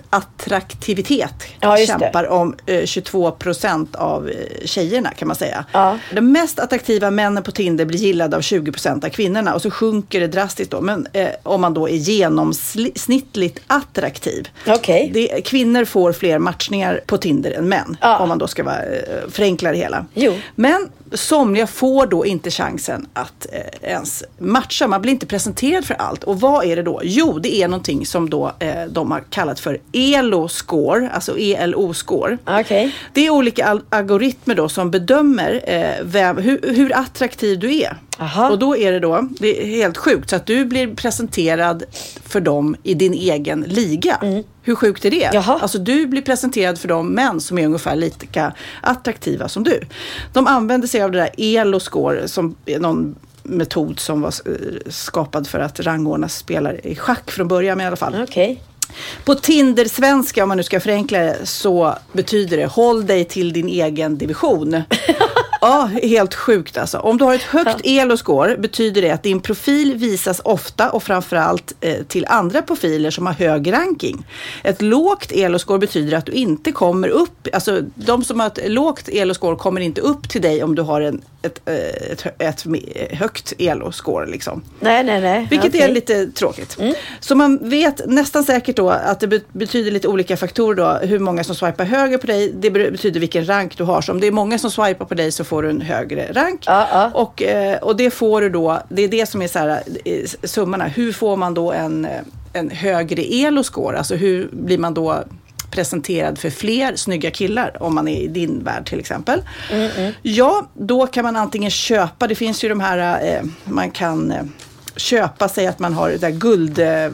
att attraktivitet Ja, kämpar om eh, 22 procent av eh, tjejerna kan man säga. Ja. De mest attraktiva männen på Tinder blir gillade av 20 procent av kvinnorna och så sjunker det drastiskt då. Men eh, om man då är genomsnittligt attraktiv. Okej. Det, kvinnor får fler matchningar på Tinder än män. Ja. Om man då ska vara, eh, förenkla det hela. Jo. Men somliga får då inte chansen att eh, ens matcha. Man blir inte presenterad för allt. Och vad är det då? Jo, det är någonting som då eh, de har kallat för ELO-score, alltså ELO-score. Okej. Det är olika al- algoritmer då som bedömer eh, vem, hur, hur attraktiv du är. Aha. Och då är det då, det är helt sjukt, så att du blir presenterad för dem i din egen liga. Hur sjukt är det? Mm. Jaha. Alltså du blir presenterad för de män som är ungefär lika attraktiva som du. De använder sig av det där ELO-score som är någon metod som var eh, skapad för att rangordna spelare i schack från början i alla fall. Okej. På Tinder-svenska, om man nu ska förenkla det, så betyder det håll dig till din egen division. Ja, helt sjukt alltså. Om du har ett högt elo-score betyder det att din profil visas ofta och framförallt eh, till andra profiler som har hög ranking. Ett lågt elo-score betyder att du inte kommer upp, alltså de som har ett lågt elo-score kommer inte upp till dig om du har en, ett, eh, ett, ett, högt elo-score liksom. Nej, nej, nej. Vilket. Mm. är lite tråkigt. Så man vet nästan säkert då att det be- betyder lite olika faktorer då. Hur många som swipar höger på dig, det be- betyder vilken rank du har. Så om det är många som swipar på dig så får du en högre rank. Ja, ja. Och, eh, och det får du då, det är det som är så här, eh, summorna. Hur får man då en, en högre elo-score? Alltså hur blir man då presenterad för fler snygga killar om man är i din värld till exempel. Ja, då kan man antingen köpa, det finns ju de här, eh, man kan eh, köpa sig att man har det där guld... Eh,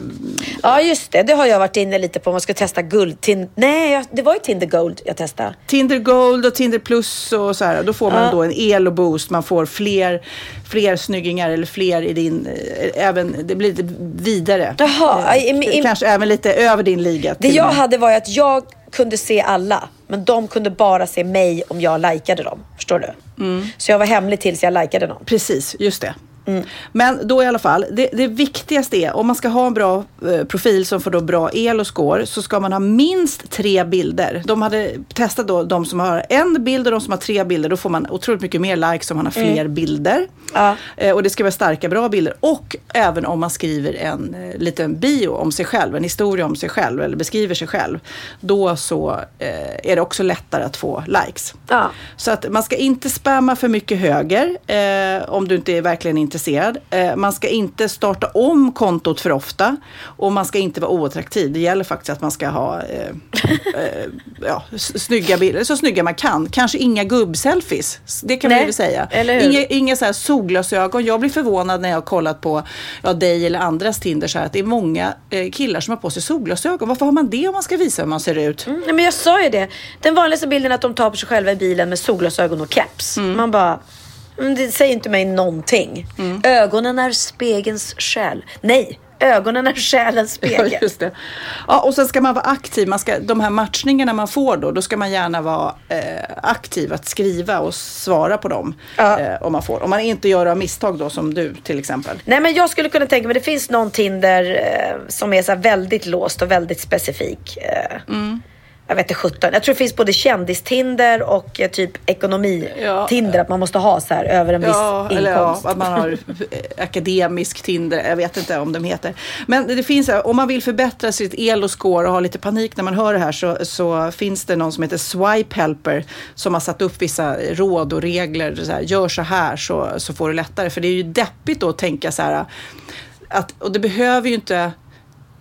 Ja, just det. Det har jag varit inne lite på man ska testa guld. Tin- Nej, det var ju Tinder Gold jag testade. Tinder Gold och Tinder Plus och så här. Då får man Ja. då en elo boost. Man får fler, fler snyggingar eller fler i din... Eh, även, det blir lite vidare. Jaha, Eh, kanske även lite över din liga. Det och jag hade var att jag kunde se alla, men de kunde bara se mig om jag likade dem. Förstår du? Mm. Så jag var hemlig tills jag likade någon. Precis, just det. Mm. Men då i alla fall, det, det viktigaste är om man ska ha en bra eh, profil som får då bra el och score så ska man ha minst tre bilder. De hade testat då de som har en bild och de som har tre bilder. Då får man otroligt mycket mer likes om man har fler bilder. Ja. Eh, och det ska vara starka, bra bilder. Och även om man skriver en eh, liten bio om sig själv, en historia om sig själv eller beskriver sig själv. Då så är det också lättare att få likes. Ja. Så att man ska inte spamma för mycket höger om du inte är verkligen intresserad. Eh, man ska inte starta om kontot för ofta och man ska inte vara oattraktiv. Det gäller faktiskt att man ska ha eh, eh, ja, snygga bilder, så snygga man kan. Kanske inga gubbselfies, det kan Nej, vi väl säga. Inga, inga så här solglasögon. Jag blir förvånad när jag har kollat på ja, dig eller andras Tinder så här, att det är många eh, killar som har på sig solglasögon. Varför har man det om man ska visa hur man ser ut? Mm, men jag sa ju det. Den vanligaste bilden är att de tar på sig själva i bilen med solglasögon och keps. Man bara... mm, Det säger inte mig någonting. Ögonen är spegelns själ. Nej, ögonen är själens Ja, spegel. just det. Ja, och sen ska man vara aktiv. Man ska, de här matchningarna man får då, då ska man gärna vara eh, aktiv att skriva och svara på dem. Ja. Eh, om man får. Om man inte gör av misstag då som du till exempel. Nej men jag skulle kunna tänka mig, det finns någon Tinder eh, som är så väldigt låst och väldigt specifik. Eh, Jag vet inte 17. Jag tror det finns både kändis-Tinder och eh, typ ekonomi-Tinder. Att man måste ha så här över en viss Ja, eller ja, inkomst. att man har eh, akademisk Tinder. Jag vet inte om de heter. Men det finns, eh, om man vill förbättra sitt elo-score och ha lite panik när man hör det här så, så finns det någon som heter Swipe Helper som har satt upp vissa råd och regler. Så här, gör så här så, så får du lättare. För det är ju deppigt då att tänka så här. Att, och det behöver ju inte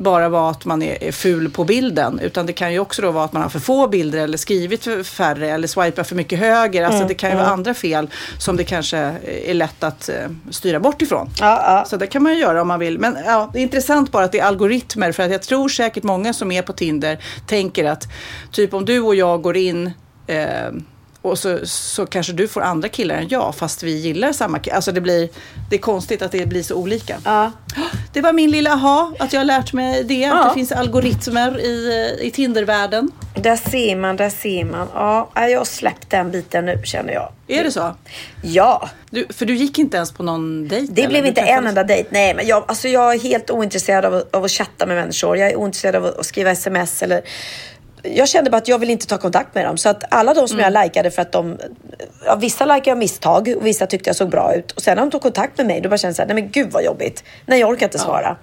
bara vara att man är, ful på bilden. Utan det kan ju också då vara att man har för få bilder eller skrivit för färre eller swipar för mycket höger. Alltså det kan ju vara andra fel som det kanske är lätt att eh, styra bort ifrån. Ja, ja. Så det kan man ju göra om man vill. Men ja, det är intressant bara att det är algoritmer. För att jag tror säkert många som är på Tinder tänker att typ om du och jag går in eh, och så, så kanske du får andra killar än jag fast vi gillar samma killar. Alltså det blir, det är konstigt att det blir så olika. Ja. Det var min lilla aha, att jag har lärt mig det. Att Ja. det finns algoritmer i, i Tindervärlden. Där ser man, där ser man. Ja, jag har släppt den biten nu känner jag. Är det så? Ja, Du, för du gick inte ens på någon dejt? det eller? blev inte en enda dejt. Nej, men jag, alltså jag är helt ointresserad av, att- av att chatta med människor. Jag är ointresserad av att, att skriva sms eller jag kände bara att jag vill inte ta kontakt med dem. Så att alla de som Mm. jag likade för att de... Ja, vissa likade jag misstag och vissa tyckte jag såg bra ut. Och sen när de tog kontakt med mig då bara kände jag så här, nej men gud vad jobbigt. Nej jag orkar inte svara.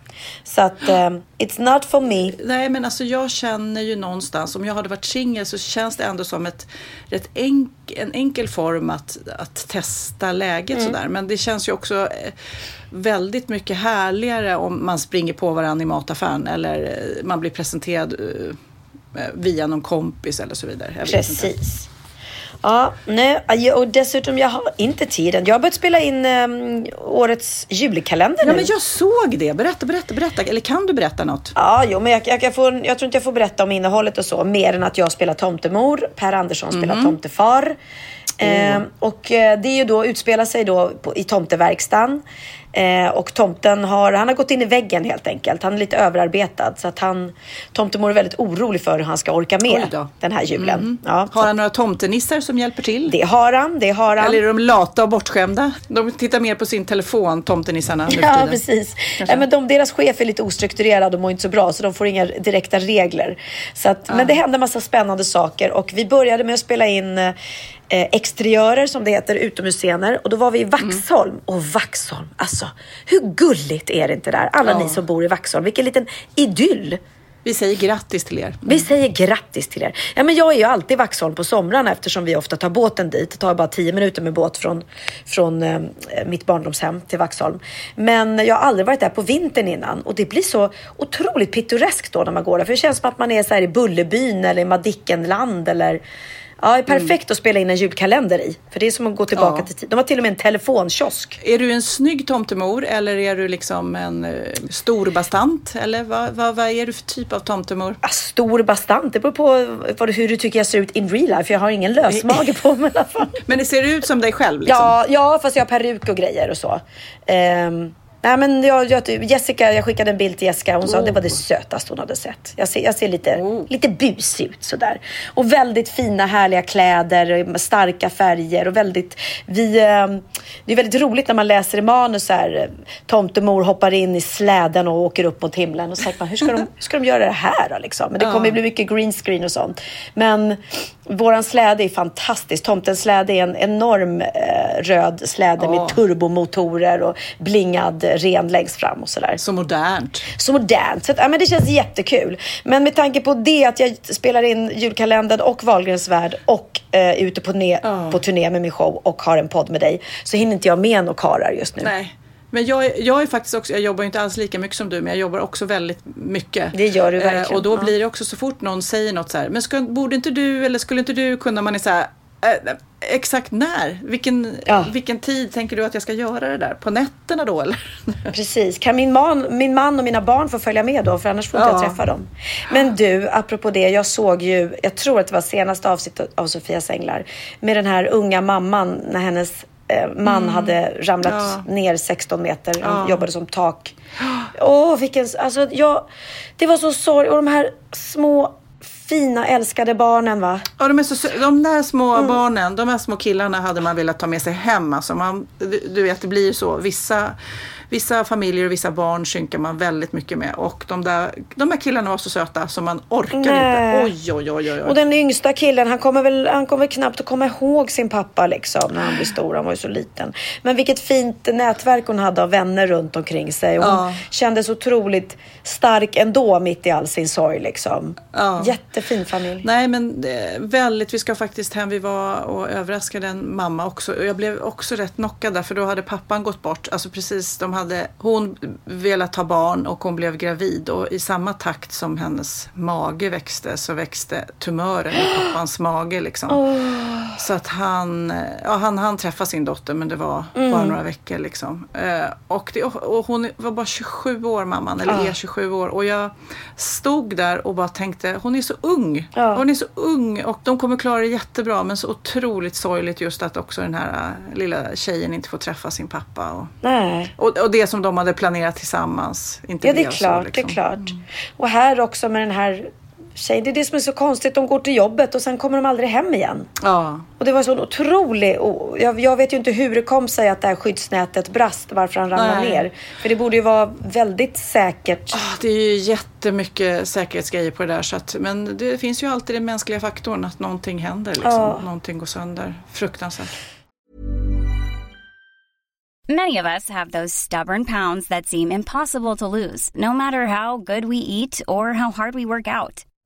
Så att um, it's not for me. Nej, men alltså jag känner ju någonstans, om jag hade varit singel så känns det ändå som ett rätt enk, en enkel form att, att testa läget Mm. sådär. Men det känns ju också eh, väldigt mycket härligare om man springer på varandra i mataffären eller eh, man blir presenterad via någon kompis eller så vidare. Jag. Precis. Ja, nej, och dessutom jag har inte tiden. Jag har börjat spela in um, årets julkalender Ja, nu. men jag såg det. Berätta, berätta, berätta. Eller kan du berätta något? Ja, jo, men jag, jag, jag, får, jag tror inte jag får berätta om innehållet och så, mer än att jag spelar tomtemor, Per Andersson spelar Mhm. tomtefar. Eh, och eh, det är ju då, utspelar sig då på, i tomteverkstan. Eh, och tomten har, han har gått in i väggen helt enkelt. Han är lite överarbetad så att han, tomtemor är väldigt orolig för hur han ska orka med den här julen. Ja, Har han några tomtenissar som hjälper till? det har han, det har han. Eller är de lata och bortskämda? De tittar mer på sin telefon, tomtenissarna, Ja, precis. Kanske. Ja, men de, deras chef är lite ostrukturerad och mår inte så bra så de får inga direkta regler. Så att, Men det hände massa spännande saker och vi började med att spela in eh, exteriörer som det heter, utomhusscener. Och då var vi i Vaxholm. Och Vaxholm, alltså hur gulligt är det inte där? Alla Ja. ni som bor i Vaxholm, vilken liten idyll. Vi säger grattis till er. Vi säger grattis till er. Ja, men jag är ju alltid i Vaxholm på somrarna eftersom vi ofta tar båten dit. Det tar bara tio minuter med båt från, från eh, mitt barndomshem till Vaxholm. Men jag har aldrig varit där på vintern innan och det blir så otroligt pittoreskt då när man går där. För det känns som att man är så här i Bullerbyn eller i Madickenland eller Ja, är perfekt att spela in en julkalender i. För det är som att gå tillbaka Ja. till tid. De har till och med en telefonkiosk. Är du en snygg tomtemor eller är du liksom en uh, stor bastant? Eller vad, vad, vad är du för typ av tomtemor? Ja, Stor bastant, det beror på vad, hur du tycker jag ser ut in real life. Jag har ingen lösmage på mig i alla fall. Men det ser ut som dig själv liksom? Ja, ja, fast jag har peruk och grejer och så. Ehm, nej, men jag, jag, Jessica, jag skickade en bild till Jessica. Hon sa att det var det sötaste hon hade sett. Jag ser, jag ser lite, Oh. lite busig ut sådär. Och väldigt fina härliga kläder, starka färger och väldigt... Vi, ehm, det är väldigt roligt när man läser i manus här. eh, Tomtemor hoppar in i släden och åker upp mot himlen. Och så tänker man, hur ska de, hur ska de göra det här då liksom? Men det kommer ju bli mycket green screen och sånt. Men våran släde är fantastisk. Tomtens släde är en enorm eh, röd släde Ja. med turbomotorer och blingad ren längst fram och sådär. Så modernt. Så modernt. Så att, ja, men det känns jättekul. Men med tanke på det att jag spelar in julkalendern och Wahlgrens värld och eh, är ute på, turné, Ja. på turné med min show och har en podd med dig så hinner inte jag med några karlar just nu. Nej. Men jag, jag är faktiskt också, jag jobbar inte alls lika mycket som du, men jag jobbar också väldigt mycket. Det gör du verkligen, Eh, och då ja. blir det också så fort någon säger något så här, men ska, borde inte du eller skulle inte du kunna, man är så här, eh, exakt när? Vilken, Ja. vilken tid tänker du att jag ska göra det där? På nätterna då eller? Precis. Kan min man, min man och mina barn få följa med då? För annars får inte jag Ja. träffa dem. Men du, apropå det. Jag såg ju, jag tror att det var senaste avsnittet av Sofias Änglar. Med den här unga mamman när hennes eh, man hade ramlat Mm. Ja. ner 16 meter. Han Ja. jobbade som tak. Åh, vilken... Alltså, jag, det var så sorg. Och de här små fina älskade barnen va? Ja, de, är så, de där små Mm. barnen, de här små killarna hade man velat ta med sig hem. Alltså man, du, du vet, det blir ju så. Vissa, vissa familjer och vissa barn synkar man väldigt mycket med. Och de där, de här killarna var så söta så man orkar Nej. inte. Oj, oj, oj, oj. Och den yngsta killen, han kommer väl han kommer knappt att komma ihåg sin pappa liksom när han blir stor. Han var ju så liten. Men vilket fint nätverk hon hade av vänner runt omkring sig. Och hon Ja. kändes otroligt stark ändå mitt i all sin sorg liksom. Ja. Jättefin familj. Nej, men är väldigt. Vi ska faktiskt hem. Vi var och överraskade en mamma också. Och jag blev också rätt knockad där, för då hade pappan gått bort. Alltså precis, de hade hon velat ha barn och hon blev gravid. Och i samma takt som hennes mage växte så växte tumören i pappans mage liksom. Så att han, ja, han, han träffade sin dotter, men det var bara några veckor liksom. Eh, och, det, och hon var bara 27 år mamman, eller är 27 år. Och jag stod där och bara tänkte, hon är så ung. Ja. Hon är så ung och de kommer klara det jättebra. Men så otroligt sorgligt just att också den här äh, lilla tjejen inte får träffa sin pappa. Och, Nej. och, och det som de hade planerat tillsammans. Inte Ja, det är klart. så, liksom. Det är klart. Och här också med den här tjej. Det är det som är så konstigt. De går till jobbet och sen kommer de aldrig hem igen. Ja. Och det var så otrolig... och Jag, jag vet ju inte hur det kom sig att det här skyddsnätet brast, varför han ramlade Nej. ner. För det borde ju vara väldigt säkert. Ah, Det är ju jättemycket säkerhetsgrejer på det där. Så att, men det finns ju alltid den mänskliga faktorn att någonting händer. Liksom. Ja. Någonting går sönder. Fruktansvärt. Many of us have those stubborn pounds that seem impossible to lose, no matter how good we eat or how hard we work out.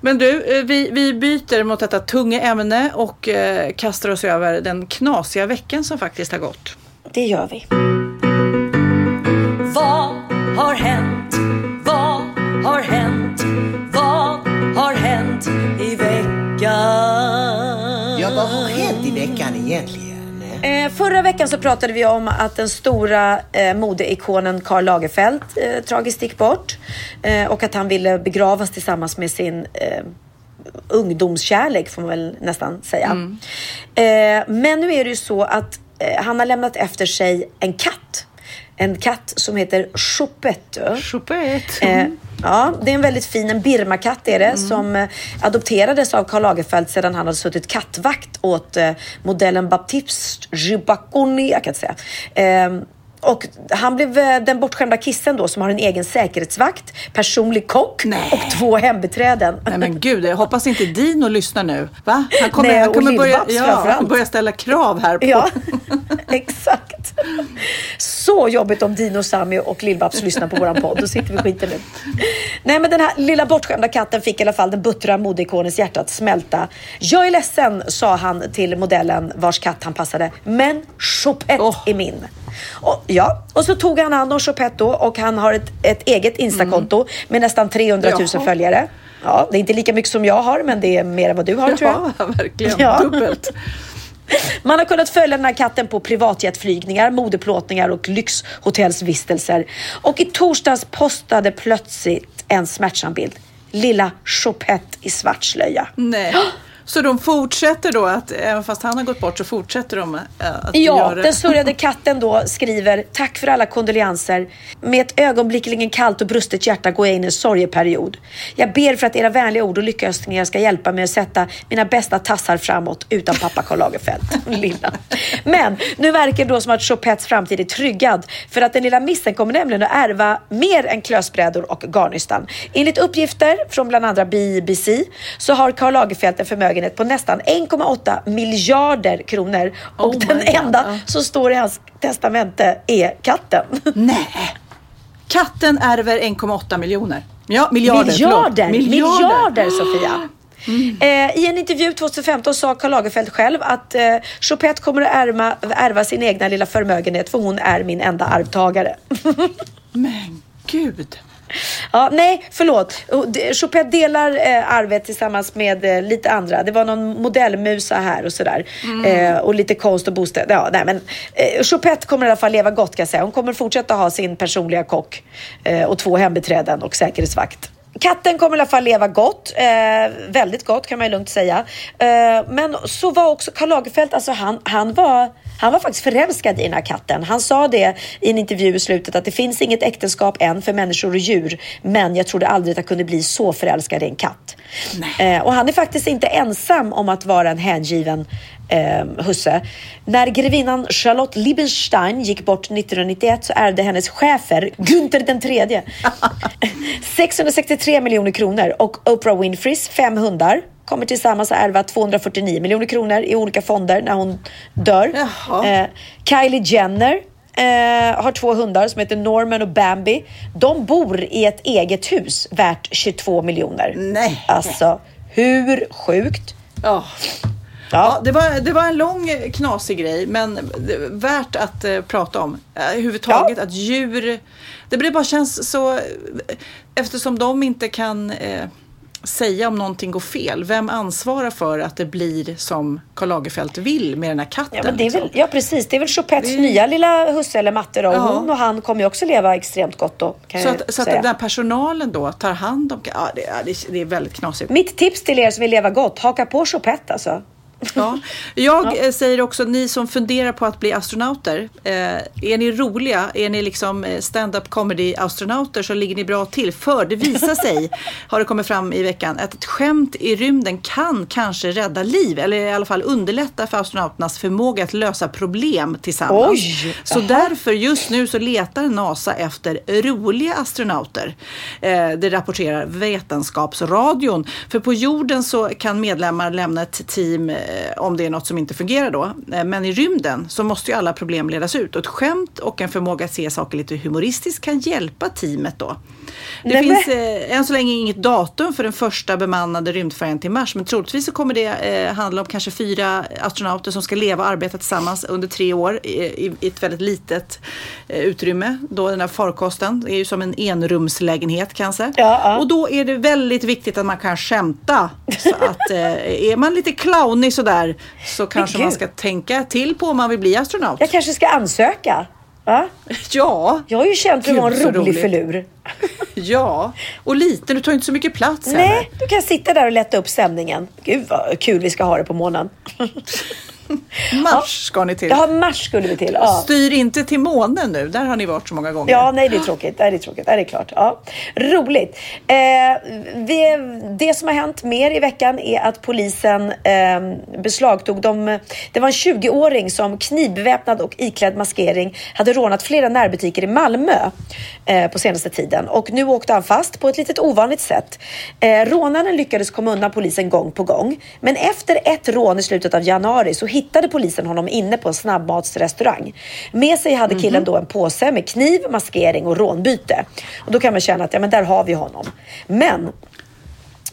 Men du, eh, vi, vi byter mot detta tunga ämne och eh, kastar oss över den knasiga veckan som faktiskt har gått. Det gör vi. Vad har hänt? Vad har hänt? Vad har hänt i veckan? Ja, vad har hänt i veckan egentligen? Eh, förra veckan så pratade vi om att den stora eh, modeikonen Karl Lagerfeld eh, tragiskt gick bort. Eh, och att han ville begravas tillsammans med sin eh, ungdomskärlek får man väl nästan säga. Eh, men nu är det ju så att eh, han har lämnat efter sig en katt. En katt som heter Choupette. Choupette. Eh, ja, det är en väldigt fin, en birmakatt är det, som eh, adopterades av Karl Lagerfeld sedan han hade suttit kattvakt åt eh, modellen Baptiste Jibakoni, jag kan inte säga. Och han blev eh, den bortskämda kissen då som har en egen säkerhetsvakt, personlig kock och två hembiträden. Nej men gud, jag hoppas inte Dino lyssnar nu. Va? Han kommer, Nej, han och kommer börja, ja, börjar ställa krav här på... Ja, exakt. Så jobbigt om Dino, Sami och Lill-Babs lyssnar på våran podd. Då sitter vi skiten nu. Nej, men den här lilla bortskämda katten fick i alla fall den buttra modeikonens hjärta att smälta. Jag är ledsen, sa han till modellen vars katt han passade. Men Choupette är min. Och, ja, och så tog han hand om Choupette då och han har ett, ett eget Instakonto med nästan 300 000 Jaha. följare. Ja, det är inte lika mycket som jag har, men det är mer än vad du har tror jag. Ja, verkligen. Ja. Dubbelt. Man har kunnat följa den här katten på privatjetflygningar, modeplåtningar och lyxhotellsvistelser. Och i torsdags postade plötsligt en smärtsam bild. Lilla Choupette i svart slöja. Nej. Så de fortsätter då att, även fast han har gått bort, så fortsätter de eh, att Ja, göra den surrade katten då skriver Tack för alla kondolenser. Med ett ögonblickligen kallt och brustet hjärta går jag in i en sorgeperiod. Jag ber för att era vänliga ord och lyckönskningar ska hjälpa mig att sätta mina bästa tassar framåt utan pappa Karl Lagerfeld. Lilla. Men nu verkar det då som att Choupettes framtid är tryggad för att den lilla missen kommer nämligen att ärva mer än klösbrädor och garnnystan. Enligt uppgifter från bland andra BBC så har Karl Lagerfeld en förmögenhet på nästan 1,8 miljarder kronor och Oh my den God. enda som står i hans testamente är katten. Nej. Katten ärver 1,8 miljoner. Ja, miljarder. Miljarder, förlåt. miljarder, Sofia. Eh, I en intervju 2015 sa Karl Lagerfeld själv att eh, Choupette kommer att ärva, ärva sin egna lilla förmögenhet för hon är min enda arvtagare. Men gud. Ja, nej, förlåt. Choupette delar eh, arvet tillsammans med eh, lite andra. Det var någon modellmusa här och sådär. Eh, och lite konst och bostäder. Ja, nej, men eh, Choupette kommer i alla fall leva gott kan jag säga. Hon kommer fortsätta ha sin personliga kock eh, och två hembiträden och säkerhetsvakt. Katten kommer i alla fall leva gott, eh, väldigt gott kan man ju lugnt säga. Eh, men så var också Karl Lagerfeld, alltså han, han var han var faktiskt förälskad i den här katten. Han sa det i en intervju i slutet att det finns inget äktenskap än för människor och djur, men jag trodde aldrig att jag kunde bli så förälskad i en katt. Eh, och han är faktiskt inte ensam om att vara en hängiven eh, husse. När grevinnan Charlotte Liebenstein gick bort 1991 så ärvde hennes chefer Günther den tredje 663 miljoner kronor och Oprah Winfreys fem hundar kommer tillsammans att ärva 249 miljoner kronor i olika fonder när hon dör. Eh, Kylie Jenner eh, har två hundar som heter Norman och Bambi. De bor i ett eget hus värt 22 miljoner. Nej. Alltså, hur sjukt? Ja. Ja, det, var, det var en lång knasig grej, men värt att eh, prata om. Eh, överhuvudtaget att djur... Det blir bara känns så... eh, Eftersom de inte kan eh, säga om någonting går fel. Vem ansvarar för att det blir som Karl Lagerfeld vill med den här katten? Ja, men det är väl, liksom? ja precis. Det är väl Choupettes Det nya lilla husse eller matte då. Ja. Hon och han kommer ju också leva extremt gott då. Kan så att, så att den här personalen då tar hand om... Ja, det, det, det är väldigt knasigt. Mitt tips till er som vill leva gott, haka på Choupette alltså. Ja. Jag eh, säger också, ni som funderar på att bli astronauter, eh, är ni roliga, är ni liksom eh, stand-up comedy astronauter så ligger ni bra till. För det visar sig, har det kommit fram i veckan, att ett skämt i rymden kan kanske rädda liv eller i alla fall underlätta för astronauternas förmåga att lösa problem tillsammans. Oj, så därför just nu så letar NASA efter roliga astronauter. Det rapporterar Vetenskapsradion. För på jorden så kan medlemmar lämna ett team om det är något som inte fungerar då. Eh, Men i rymden så måste ju alla problem ledas ut och ett skämt och en förmåga att se saker lite humoristiskt kan hjälpa teamet då. Det Nej, finns eh, än så länge inget datum för den första bemannade rymdfärjan till Mars men troligtvis så kommer det eh, handla om kanske fyra astronauter som ska leva och arbeta tillsammans under tre år i, i, i ett väldigt litet eh, utrymme. Då den här farkosten är ju som en enrumslägenhet kanske. Och då är det väldigt viktigt att man kan skämta. Så att eh, är man lite clownig sådär så kanske man ska tänka till på om man vill bli astronaut. Jag kanske ska ansöka. Va? Ja. Jag har ju känt att vara en rolig roligt. filur. Ja, och liten, du tar inte så mycket plats heller. Nej, du kan sitta där och lätta upp stämningen. Gud vad kul vi ska ha det på månen. Mars ska ni till. Ja, Mars skulle vi till. Ja. Styr inte till månen nu, där har ni varit så många gånger. Ja, nej det är tråkigt. Det är tråkigt. Det är klart. Ja. Roligt. Eh, vi, det som har hänt mer i veckan är att polisen eh, beslagtog de, Det var en 20-åring som knivbeväpnad och iklädd maskering hade rånat flera närbutiker i Malmö eh, på senaste tiden. Och nu åkte han fast på ett litet ovanligt sätt. Eh, rånaren lyckades komma undan polisen gång på gång. Men efter ett rån i slutet av januari så hittade polisen honom inne på en snabbmatsrestaurang. Med sig hade killen då en påse med kniv, maskering och rånbyte. Och då kan man känna att ja, men där har vi honom. Men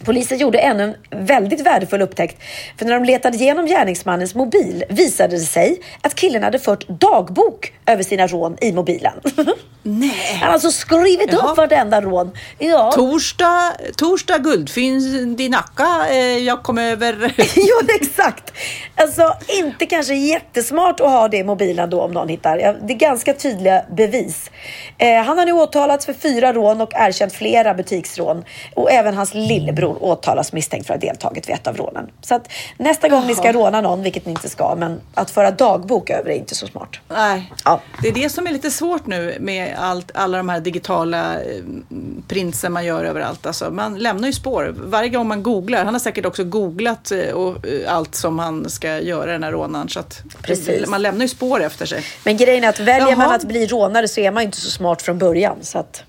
Polisen gjorde ännu en väldigt värdefull upptäckt. För när de letade igenom gärningsmannens mobil visade det sig att killen hade fört dagbok över sina rån i mobilen. Nej. Han har alltså skrivit Jaha. upp vartenda rån. Ja. Torsdag, torsdag guldfynd i Nacka. Eh, jag kom över... jo, exakt. Alltså, inte kanske jättesmart att ha det i mobilen då om någon hittar. Det är ganska tydliga bevis. Eh, han har nu åtalats för fyra rån och erkänt flera butiksrån. Och även hans lillebror åtalas misstänkt för att ha deltagit vid ett av rånen. Så att nästa gång ni ska Jaha. råna någon, vilket ni inte ska, men att föra dagbok över är inte så smart. Nej, Ja. det är det som är lite svårt nu med allt, alla de här digitala eh, prinsen man gör överallt. Alltså, man lämnar ju spår. Varje gång man googlar, han har säkert också googlat eh, och, eh, allt som han ska göra den här rånaren. Så att Precis. man lämnar ju spår efter sig. Men grejen är att väljer Jaha. man att bli rånare så är man ju inte så smart från början. Så att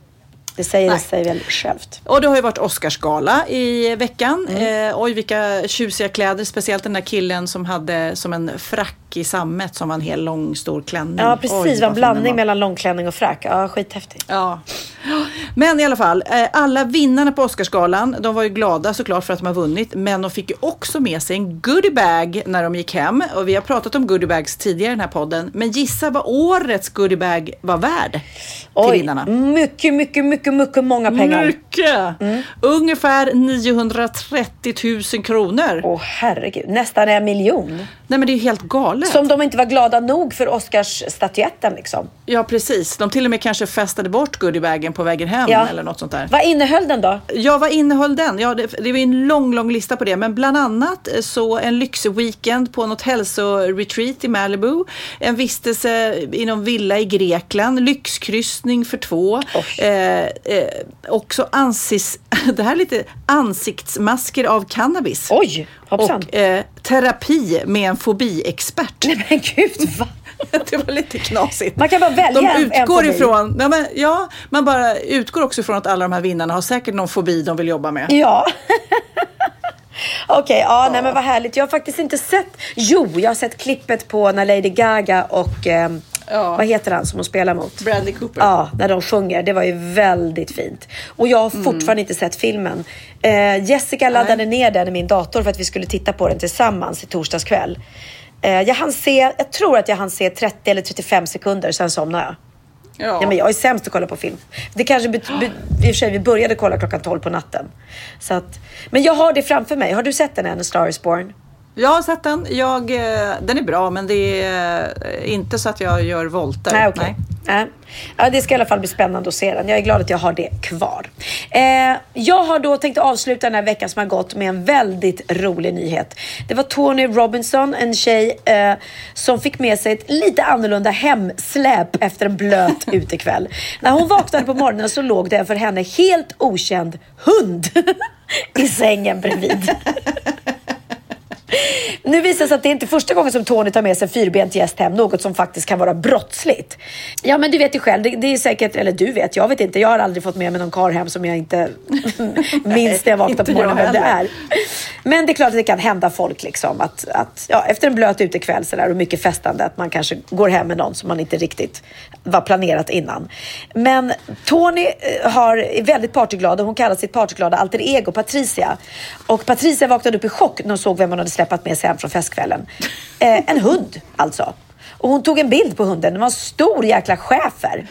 det säger Nej. sig väl självt. Och det har ju varit Oscarsgala i veckan. Mm. Eh, oj, vilka tjusiga kläder. Speciellt den där killen som hade som en frack i sammet som var en hel lång stor klänning. Ja, Oj, precis. vad det var en blandning var. mellan långklänning och frack. Ja, skithäftigt. Ja. Men i alla fall, eh, alla vinnarna på Oscarsgalan, de var ju glada såklart för att de har vunnit, men de fick ju också med sig en goodiebag när de gick hem. Och vi har pratat om goodiebags tidigare i den här podden, men gissa vad årets goodiebag var värd till Oj, vinnarna? mycket, mycket, mycket, mycket många pengar. Mycket! Mm. Ungefär 930 000 kronor. Åh herregud, nästan en miljon. Nej men det är ju helt galet. Som de inte var glada nog för Oscarsstatyetten liksom. Ja precis, de till och med kanske festade bort goodiebagen på vägen hem Ja. eller något sånt där. Vad innehöll den då? Ja, vad innehöll den? Ja, det, det var en lång, lång lista på det. Men bland annat eh, så en lyxweekend på något hälsoretreat i Malibu. En vistelse i någon villa i Grekland. Lyxkryssning för två. Eh, eh, också ansis, det här är lite ansiktsmasker av cannabis. Oj, hoppsan. Och eh, terapi med en fobiexpert. Nej men gud, va? det var lite knasigt. Man kan bara välja De en- en utgår fobi. ifrån, nej men, ja, man bara utgår också ifrån att alla de här vinnarna har säkert någon fobi de vill jobba med. Ja. Okej, ja, nej men vad härligt. Jag har faktiskt inte sett... Jo, jag har sett klippet på när Lady Gaga och... ehm, Ja. Vad heter han som hon spelar mot? Bradley Cooper. Ja, när de sjunger. Det var ju väldigt fint. Och jag har Mm. fortfarande inte sett filmen. Eh, Jessica laddade ner den i min dator för att vi skulle titta på den tillsammans i torsdags kväll. Eh, jag hann se, jag tror att jag hann se 30 eller 35 sekunder, sen somnade jag. Ja. Ja, men jag är sämst att kolla på film. Det kanske bet- be- i och för sig, vi började kolla klockan 12 på natten. Så att, men jag har det framför mig. Har du sett den än, Star is Born? Jag har sett den. Jag, eh, den är bra, men det är inte så att jag gör volter. Nej, okej. Nej. Ja, det ska i alla fall bli spännande att se den. Jag är glad att jag har det kvar. Eh, jag har då tänkt avsluta den här veckan som har gått med en väldigt rolig nyhet. Det var Tony Robinson, en tjej eh, som fick med sig ett lite annorlunda hemsläp efter en blöt utekväll. När hon vaknade på morgonen så låg det en för henne helt okänd hund i sängen bredvid. Nu visar det sig att det är inte första gången som Tony tar med sig en fyrbent gäst hem, något som faktiskt kan vara brottsligt. Ja, men du vet ju själv, det, det är säkert, eller du vet, jag vet inte, jag har aldrig fått med mig någon karl hem som jag inte minns när jag vaknar på morgonen vem det är. Men det är klart att det kan hända folk liksom att, att ja, efter en blöt utekväll sådär och mycket festande att man kanske går hem med någon som man inte riktigt var planerat innan. Men Tony eh, har, är väldigt partyglad och hon kallar sitt partyglada alter ego Patricia. Och Patricia vaknade upp i chock när hon såg vem hon hade släpat med sig hem från festkvällen. Eh, en hund alltså. Och hon tog en bild på hunden. Det var en stor jäkla schäfer.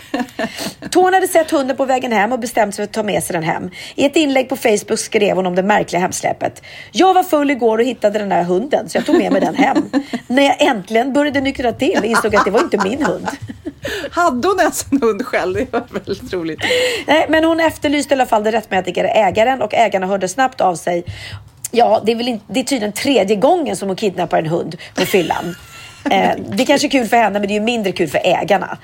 Tony hade sett hunden på vägen hem och bestämt sig för att ta med sig den hem. I ett inlägg på Facebook skrev hon om det märkliga hemsläpet. Jag var full igår och hittade den där hunden så jag tog med mig den hem. När jag äntligen började nyktra till insåg jag att det var inte min hund. Hade hon ens en hund själv? Det var väldigt roligt. Nej, men hon efterlyste i alla fall den rättmätiga ägaren och ägarna hörde snabbt av sig. Ja, det är, väl inte, det är tydligen tredje gången som hon kidnappar en hund på fyllan. Eh, det kanske är kul för henne, men det är ju mindre kul för ägarna.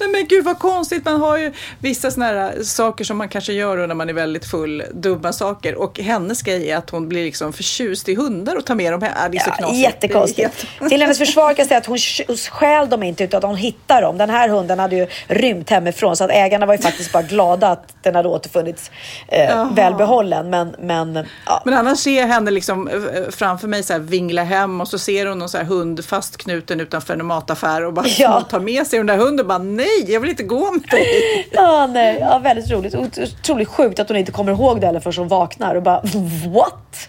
Nej men gud vad konstigt, man har ju vissa såna här saker som man kanske gör när man är väldigt full, dumma saker. Och hennes grej är att hon blir liksom förtjust i hundar och tar med dem. Äh, det är så Ja, knasigt. jättekonstigt. Är Till hennes försvar kan jag säga att hon stjäl dem inte utan att hon hittar dem. Den här hunden hade ju rymt hemifrån så att ägarna var ju faktiskt bara glada att den hade återfunnits eh, välbehållen. Men, men ja. Men annars ser jag henne liksom eh, framför mig så här vingla hem och så ser hon någon så här hund fastknuten utanför en mataffär och bara Ja. tar med sig den där hunden och bara nej, jag vill inte gå med dig. Ja, nej, ja, väldigt roligt. Otroligt sjukt att hon inte kommer ihåg det eller förrän hon vaknar och bara what?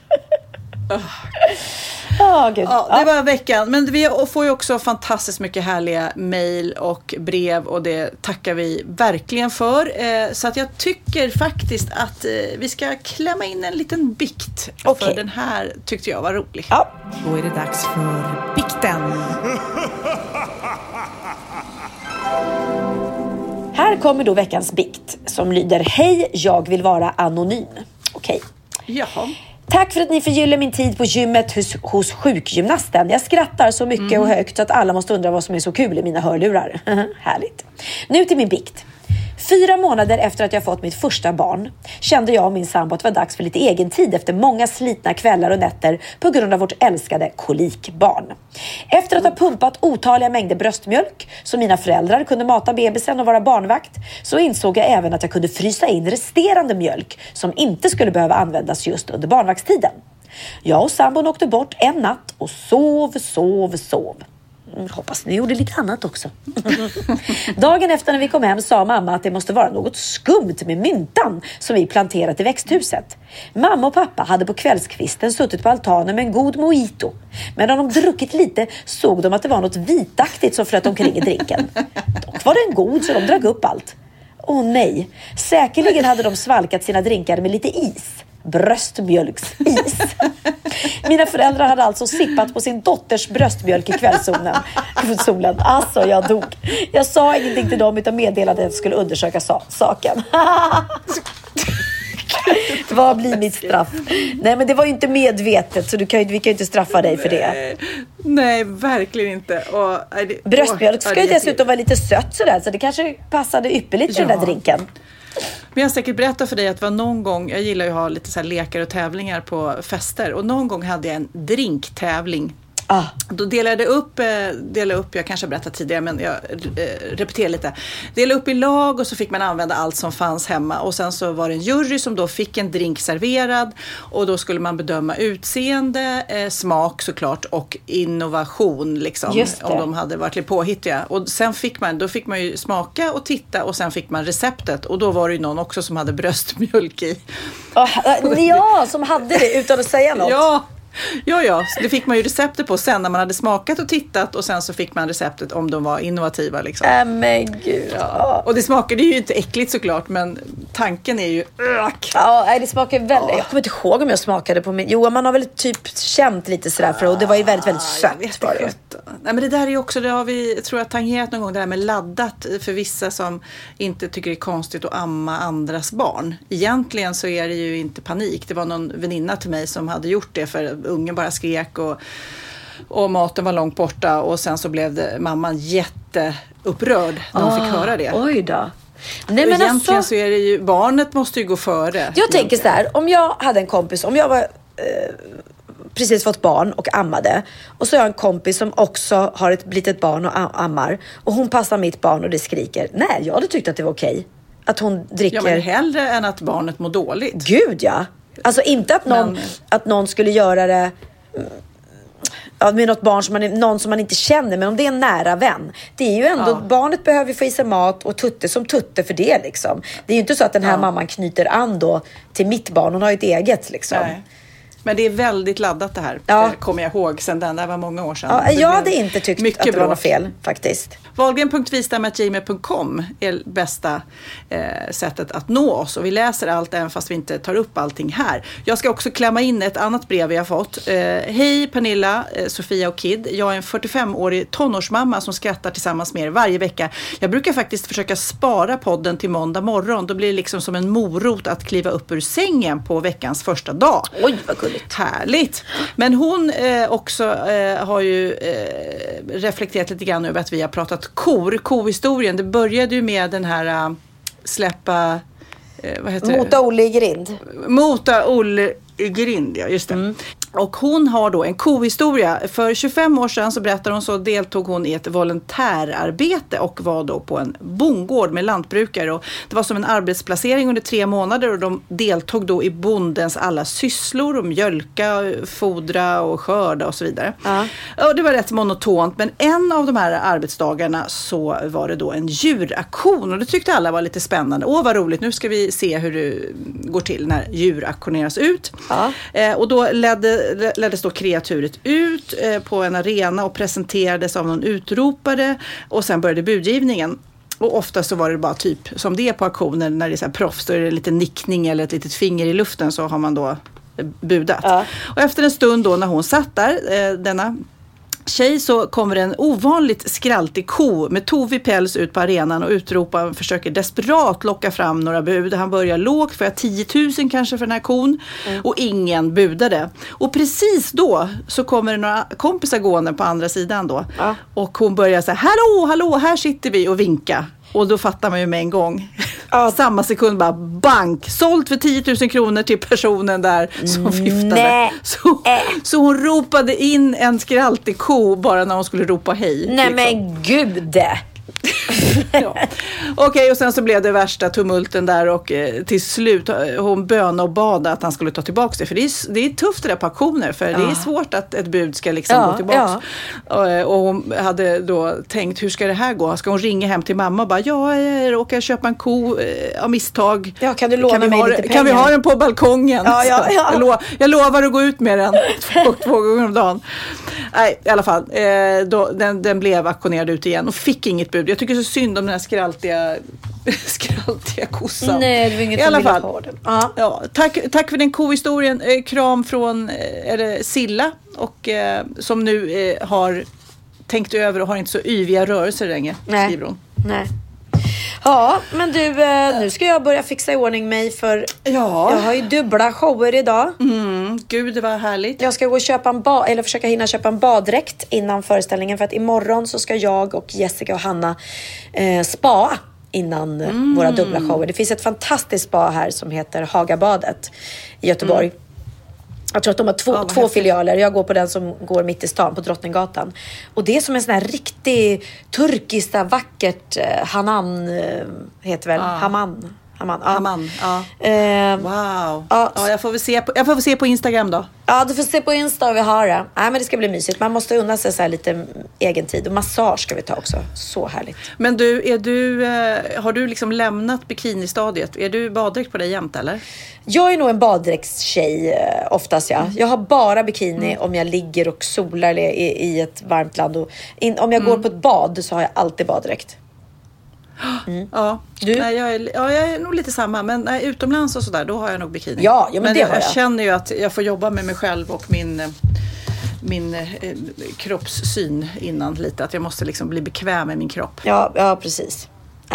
Ja, gud. Ja, det var veckan. Men vi får ju också fantastiskt mycket härliga mejl och brev och det tackar vi verkligen för. Eh, Så att jag tycker faktiskt att eh, vi ska klämma in en liten bikt. För den här tyckte jag var rolig. Ja. Då är det dags för bikten. Här kommer då veckans bikt som lyder Hej, jag vill vara anonym. Okej. Jaha. Tack för att ni förgyller min tid på gymmet hos, hos sjukgymnasten. Jag skrattar så mycket och högt så att alla måste undra vad som är så kul i mina hörlurar. Härligt. Nu till min bikt. Fyra månader efter att jag fått mitt första barn kände jag och min sambo att det var dags för lite egen tid efter många slitna kvällar och nätter på grund av vårt älskade kolikbarn. Efter att ha pumpat otaliga mängder bröstmjölk så mina föräldrar kunde mata bebisen och vara barnvakt så insåg jag även att jag kunde frysa in resterande mjölk som inte skulle behöva användas just under barnvaktstiden. Jag och sambon åkte bort en natt och sov, sov, sov. Mm, hoppas ni gjorde lite annat också. Dagen efter när vi kom hem sa mamma att det måste vara något skumt med myntan som vi planterat i växthuset. Mamma och pappa hade på kvällskvisten suttit på altanen med en god mojito. Men när de druckit lite såg de att det var något vitaktigt som flöt omkring i drinken. Dock var den god så de drack upp allt. Åh nej, säkerligen hade de svalkat sina drinkar med lite is. Bröstmjölksis. Mina föräldrar hade alltså sippat på sin dotters bröstmjölk i kvällssolen. Solen. Alltså, jag dog. Jag sa ingenting till dem utan meddelade att jag skulle undersöka sa- saken. Vad blir mitt straff? Nej, men det var ju inte medvetet så du kan ju, vi kan ju inte straffa dig för det. Nej, verkligen inte. Och, nej, det, Bröstmjölk ska ju dessutom vara lite sött sådär så det kanske passade ypperligt till den Ja. där drinken. Men jag har säkert berättat för dig att det var någon gång, jag gillar ju att ha lite så här lekar och tävlingar på fester och någon gång hade jag en drinktävling. Ah. Då delade jag upp, eh, delade upp, jag kanske berättat tidigare men jag eh, repeterar lite. Delade upp i lag och så fick man använda allt som fanns hemma och sen så var det en jury som då fick en drink serverad och då skulle man bedöma utseende, eh, smak såklart och innovation liksom. Om de hade varit lite påhittiga. Och sen fick man, då fick man ju smaka och titta och sen fick man receptet och då var det ju någon också som hade bröstmjölk i. Äh, ja, som hade det utan att säga något. Ja, ja, ja. Det fick man ju receptet på sen när man hade smakat och tittat och sen så fick man receptet om de var innovativa. Liksom. Äh, men gud. Ja. Och det smakade ju inte äckligt såklart men tanken är ju ök. Ja, det smakar väldigt... Jag kommer inte ihåg om jag smakade på min... Jo, man har väl typ känt lite sådär för och det var ju väldigt, väldigt Jag sött. vet Var det. Nej, men det där är ju också, det har vi tror jag tangerat någon gång, det här med laddat för vissa som inte tycker det är konstigt att amma andras barn. Egentligen så är det ju inte panik. Det var någon väninna till mig som hade gjort det för ungen bara skrek och, och maten var långt borta och sen så blev det, mamman jätteupprörd när hon fick höra det. Oj då. Nej, men egentligen alltså, så är det ju, barnet måste ju gå före. jag tänker så här, om jag hade en kompis, om jag var eh, precis fått barn och ammade. Och så har jag en kompis som också har ett litet barn och ammar. Och hon passar mitt barn och det skriker. Nej, jag hade tyckt att det var okej. Att hon dricker... Ja, men hellre än att barnet mår dåligt. Gud ja! Alltså inte att någon, Men- att någon skulle göra det ja, med något barn som man, någon som man inte känner, men om det är en nära vän. Det är ju ändå, Ja. barnet behöver få i sig mat och Tutte som Tutte för det liksom. Det är ju inte så att den här Ja. mamman knyter an då till mitt barn, hon har ju ett eget liksom. Nej. Men det är väldigt laddat det här, Ja. eh, kommer jag ihåg sen den. Det var många år sedan. Ja, jag hade inte tyckt mycket att det var något fel faktiskt. Wahlgren.vistam.gmail.com är bästa eh, sättet att nå oss och vi läser allt även fast vi inte tar upp allting här. Jag ska också klämma in ett annat brev vi har fått. Eh, Hej Pernilla, eh, Sofia och Kid. Jag är en 45-årig tonårsmamma som skrattar tillsammans med er varje vecka. Jag brukar faktiskt försöka spara podden till måndag morgon. Då blir det liksom som en morot att kliva upp ur sängen på veckans första dag. Oj, vad gulligt. Härligt! Men hon eh, också eh, har ju eh, reflekterat lite grann över att vi har pratat kor, kohistorien. Det började ju med den här äh, släppa... Eh, Mota Olle i grind. Mota Olle grind, ja just det. Och hon har då en kohistoria. För 25 år sedan så berättar hon så deltog hon i ett volontärarbete och var då på en bondgård med lantbrukare. Och det var som en arbetsplacering under tre månader och de deltog då i bondens alla sysslor och mjölka, fodra och skörda och så vidare. Ja. Och det var rätt monotont men en av de här arbetsdagarna så var det då en djuraktion och det tyckte alla var lite spännande. Åh vad roligt, nu ska vi se hur det går till när djur auktioneras ut. Ja. Eh, och då ledde, leddes då kreaturet ut eh, på en arena och presenterades av någon utropare och sen började budgivningen. Och ofta så var det bara typ som det är på auktioner när det är så här proffs, då är det lite nickning eller ett litet finger i luften så har man då budat. Ja. Och efter en stund då när hon satt där, eh, denna tjej så kommer en ovanligt skraltig ko med tovig päls ut på arenan och utropar och försöker desperat locka fram några bud. Han börjar lågt, får jag 10 000 kanske för den här kon? Och ingen budade. Och precis då så kommer det några kompisar gående på andra sidan då. Ja. Och hon börjar säga hallå, hallå, här sitter vi och vinka. Och då fattar man ju med en gång. Samma sekund bara bank, sålt för 10 000 kronor till personen där som viftade. Så, så hon ropade in en skraltig ko bara när hon skulle ropa hej. Nej liksom. men gud! Ja. Okej, och sen så blev det värsta tumulten där och eh, till slut eh, hon bönade och bad att han skulle ta tillbaka det. För det är, det är tufft det där på auktioner för det Ja. är svårt att ett bud ska liksom Ja, gå tillbaka. Och, eh, och hon hade då tänkt, hur ska det här gå? Ska hon ringa hem till mamma och bara, ja, jag råkade köpa en ko av misstag. Ja, kan du låna vi mig ha, lite Kan vi pengar?" ha den på balkongen? Ja, ja, ja. Jag, lo, jag lovar att gå ut med den två, två gånger om dagen. Nej, i alla fall. Eh, då, den, den blev auktionerad ut igen och fick inget bud. Jag tycker så synd om den här skraltiga, skraltiga kossan. Nej, det var inget I alla fall. ha den. Ja. Ja, tack, tack för den kohistorien. Eh, kram från eh, är det Silla och, eh, som nu eh, har tänkt över och har inte så yviga rörelser längre, Nej. skriver hon. Nej. Ja, men du, eh, nu ska jag börja fixa i ordning mig för Ja. jag har ju dubbla shower idag. Mm, gud, var härligt. Jag ska gå och köpa en ba- eller försöka hinna köpa en baddräkt innan föreställningen för att imorgon så ska jag och Jessica och Hanna eh, spa innan Mm. våra dubbla shower. Det finns ett fantastiskt spa här som heter Hagabadet i Göteborg. Jag tror att de har två. Ja, två filialer. Jag går på den som går mitt i stan på Drottninggatan. Och det är som en sån här riktig turkiskt vackert eh, Hanan eh, heter väl? Ja. Haman. Haman. Ja. Haman, ja. Eh, Wow. Ja. Ja, jag, får väl se på, jag får väl se på Instagram då. Ja, du får se på Insta och vi har det. Nej, men det ska bli mysigt. Man måste unna sig så här lite mm, egen tid. Och massage ska vi ta också. Så härligt. Men du, är du, eh, har du liksom lämnat bikinistadiet? Är du baddräkt på dig jämt eller? Jag är nog en baddräktstjej eh, oftast ja. Jag har bara bikini Mm. om jag ligger och solar eller i, i ett varmt land. Och in, om jag Mm. går på ett bad så har jag alltid baddräkt. Ja, Du? Nej, jag, är, ja, jag är nog lite samma. Men nej, utomlands och sådär, då har jag nog bikini. Ja, ja, men det jag, har jag jag. känner ju att jag får jobba med mig själv och min, min eh, kroppssyn innan lite. Att jag måste liksom bli bekväm med min kropp. Ja, ja precis.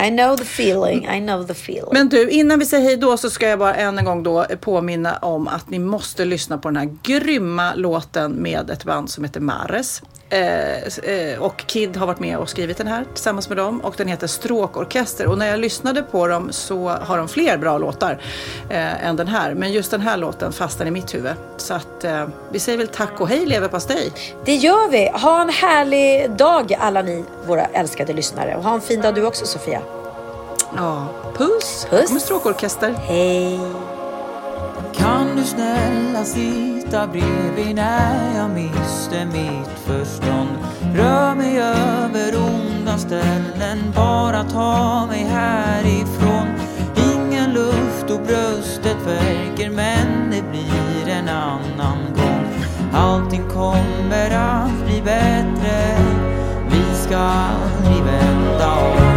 I know the feeling. I know the feeling. Men du, innan vi säger hej då så ska jag bara än en gång då påminna om att ni måste lyssna på den här grymma låten med ett band som heter Mares. Eh, eh, och Kid har varit med och skrivit den här tillsammans med dem och den heter Stråkorkester. Och när jag lyssnade på dem så har de fler bra låtar eh, än den här. Men just den här låten fastnade i mitt huvud. Så att eh, vi säger väl tack och hej leverpastej. Det gör vi. Ha en härlig dag alla ni våra älskade lyssnare. Och ha en fin dag du också Sofia. Ja, puss. Puss. Kommer Stråkorkester. Hej. Kan du snälla sitta bredvid när jag mister mitt förstånd? Rör mig över onda ställen, bara ta mig härifrån. Ingen luft och bröstet värker men det blir en annan gång. Allting kommer att bli bättre, vi ska aldrig vända om.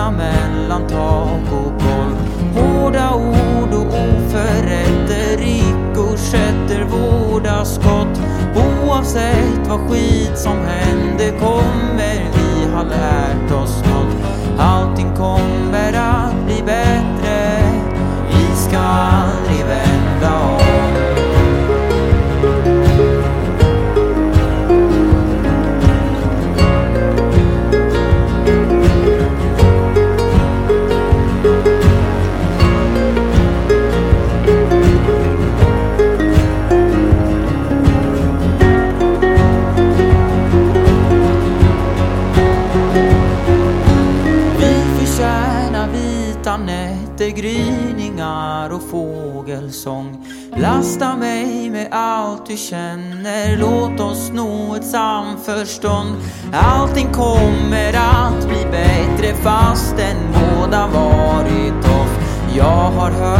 Studsar mellan tak och golv Hårda ord och oförrätter, ricochetter, vårda skott. Oavsett vad skit som händer kommer vi ha lärt oss något. Allting kommer att bli bättre. Du känner, låt oss nå ett samförstånd. Allting kommer att bli bättre fastän båda varit off. Jag har hört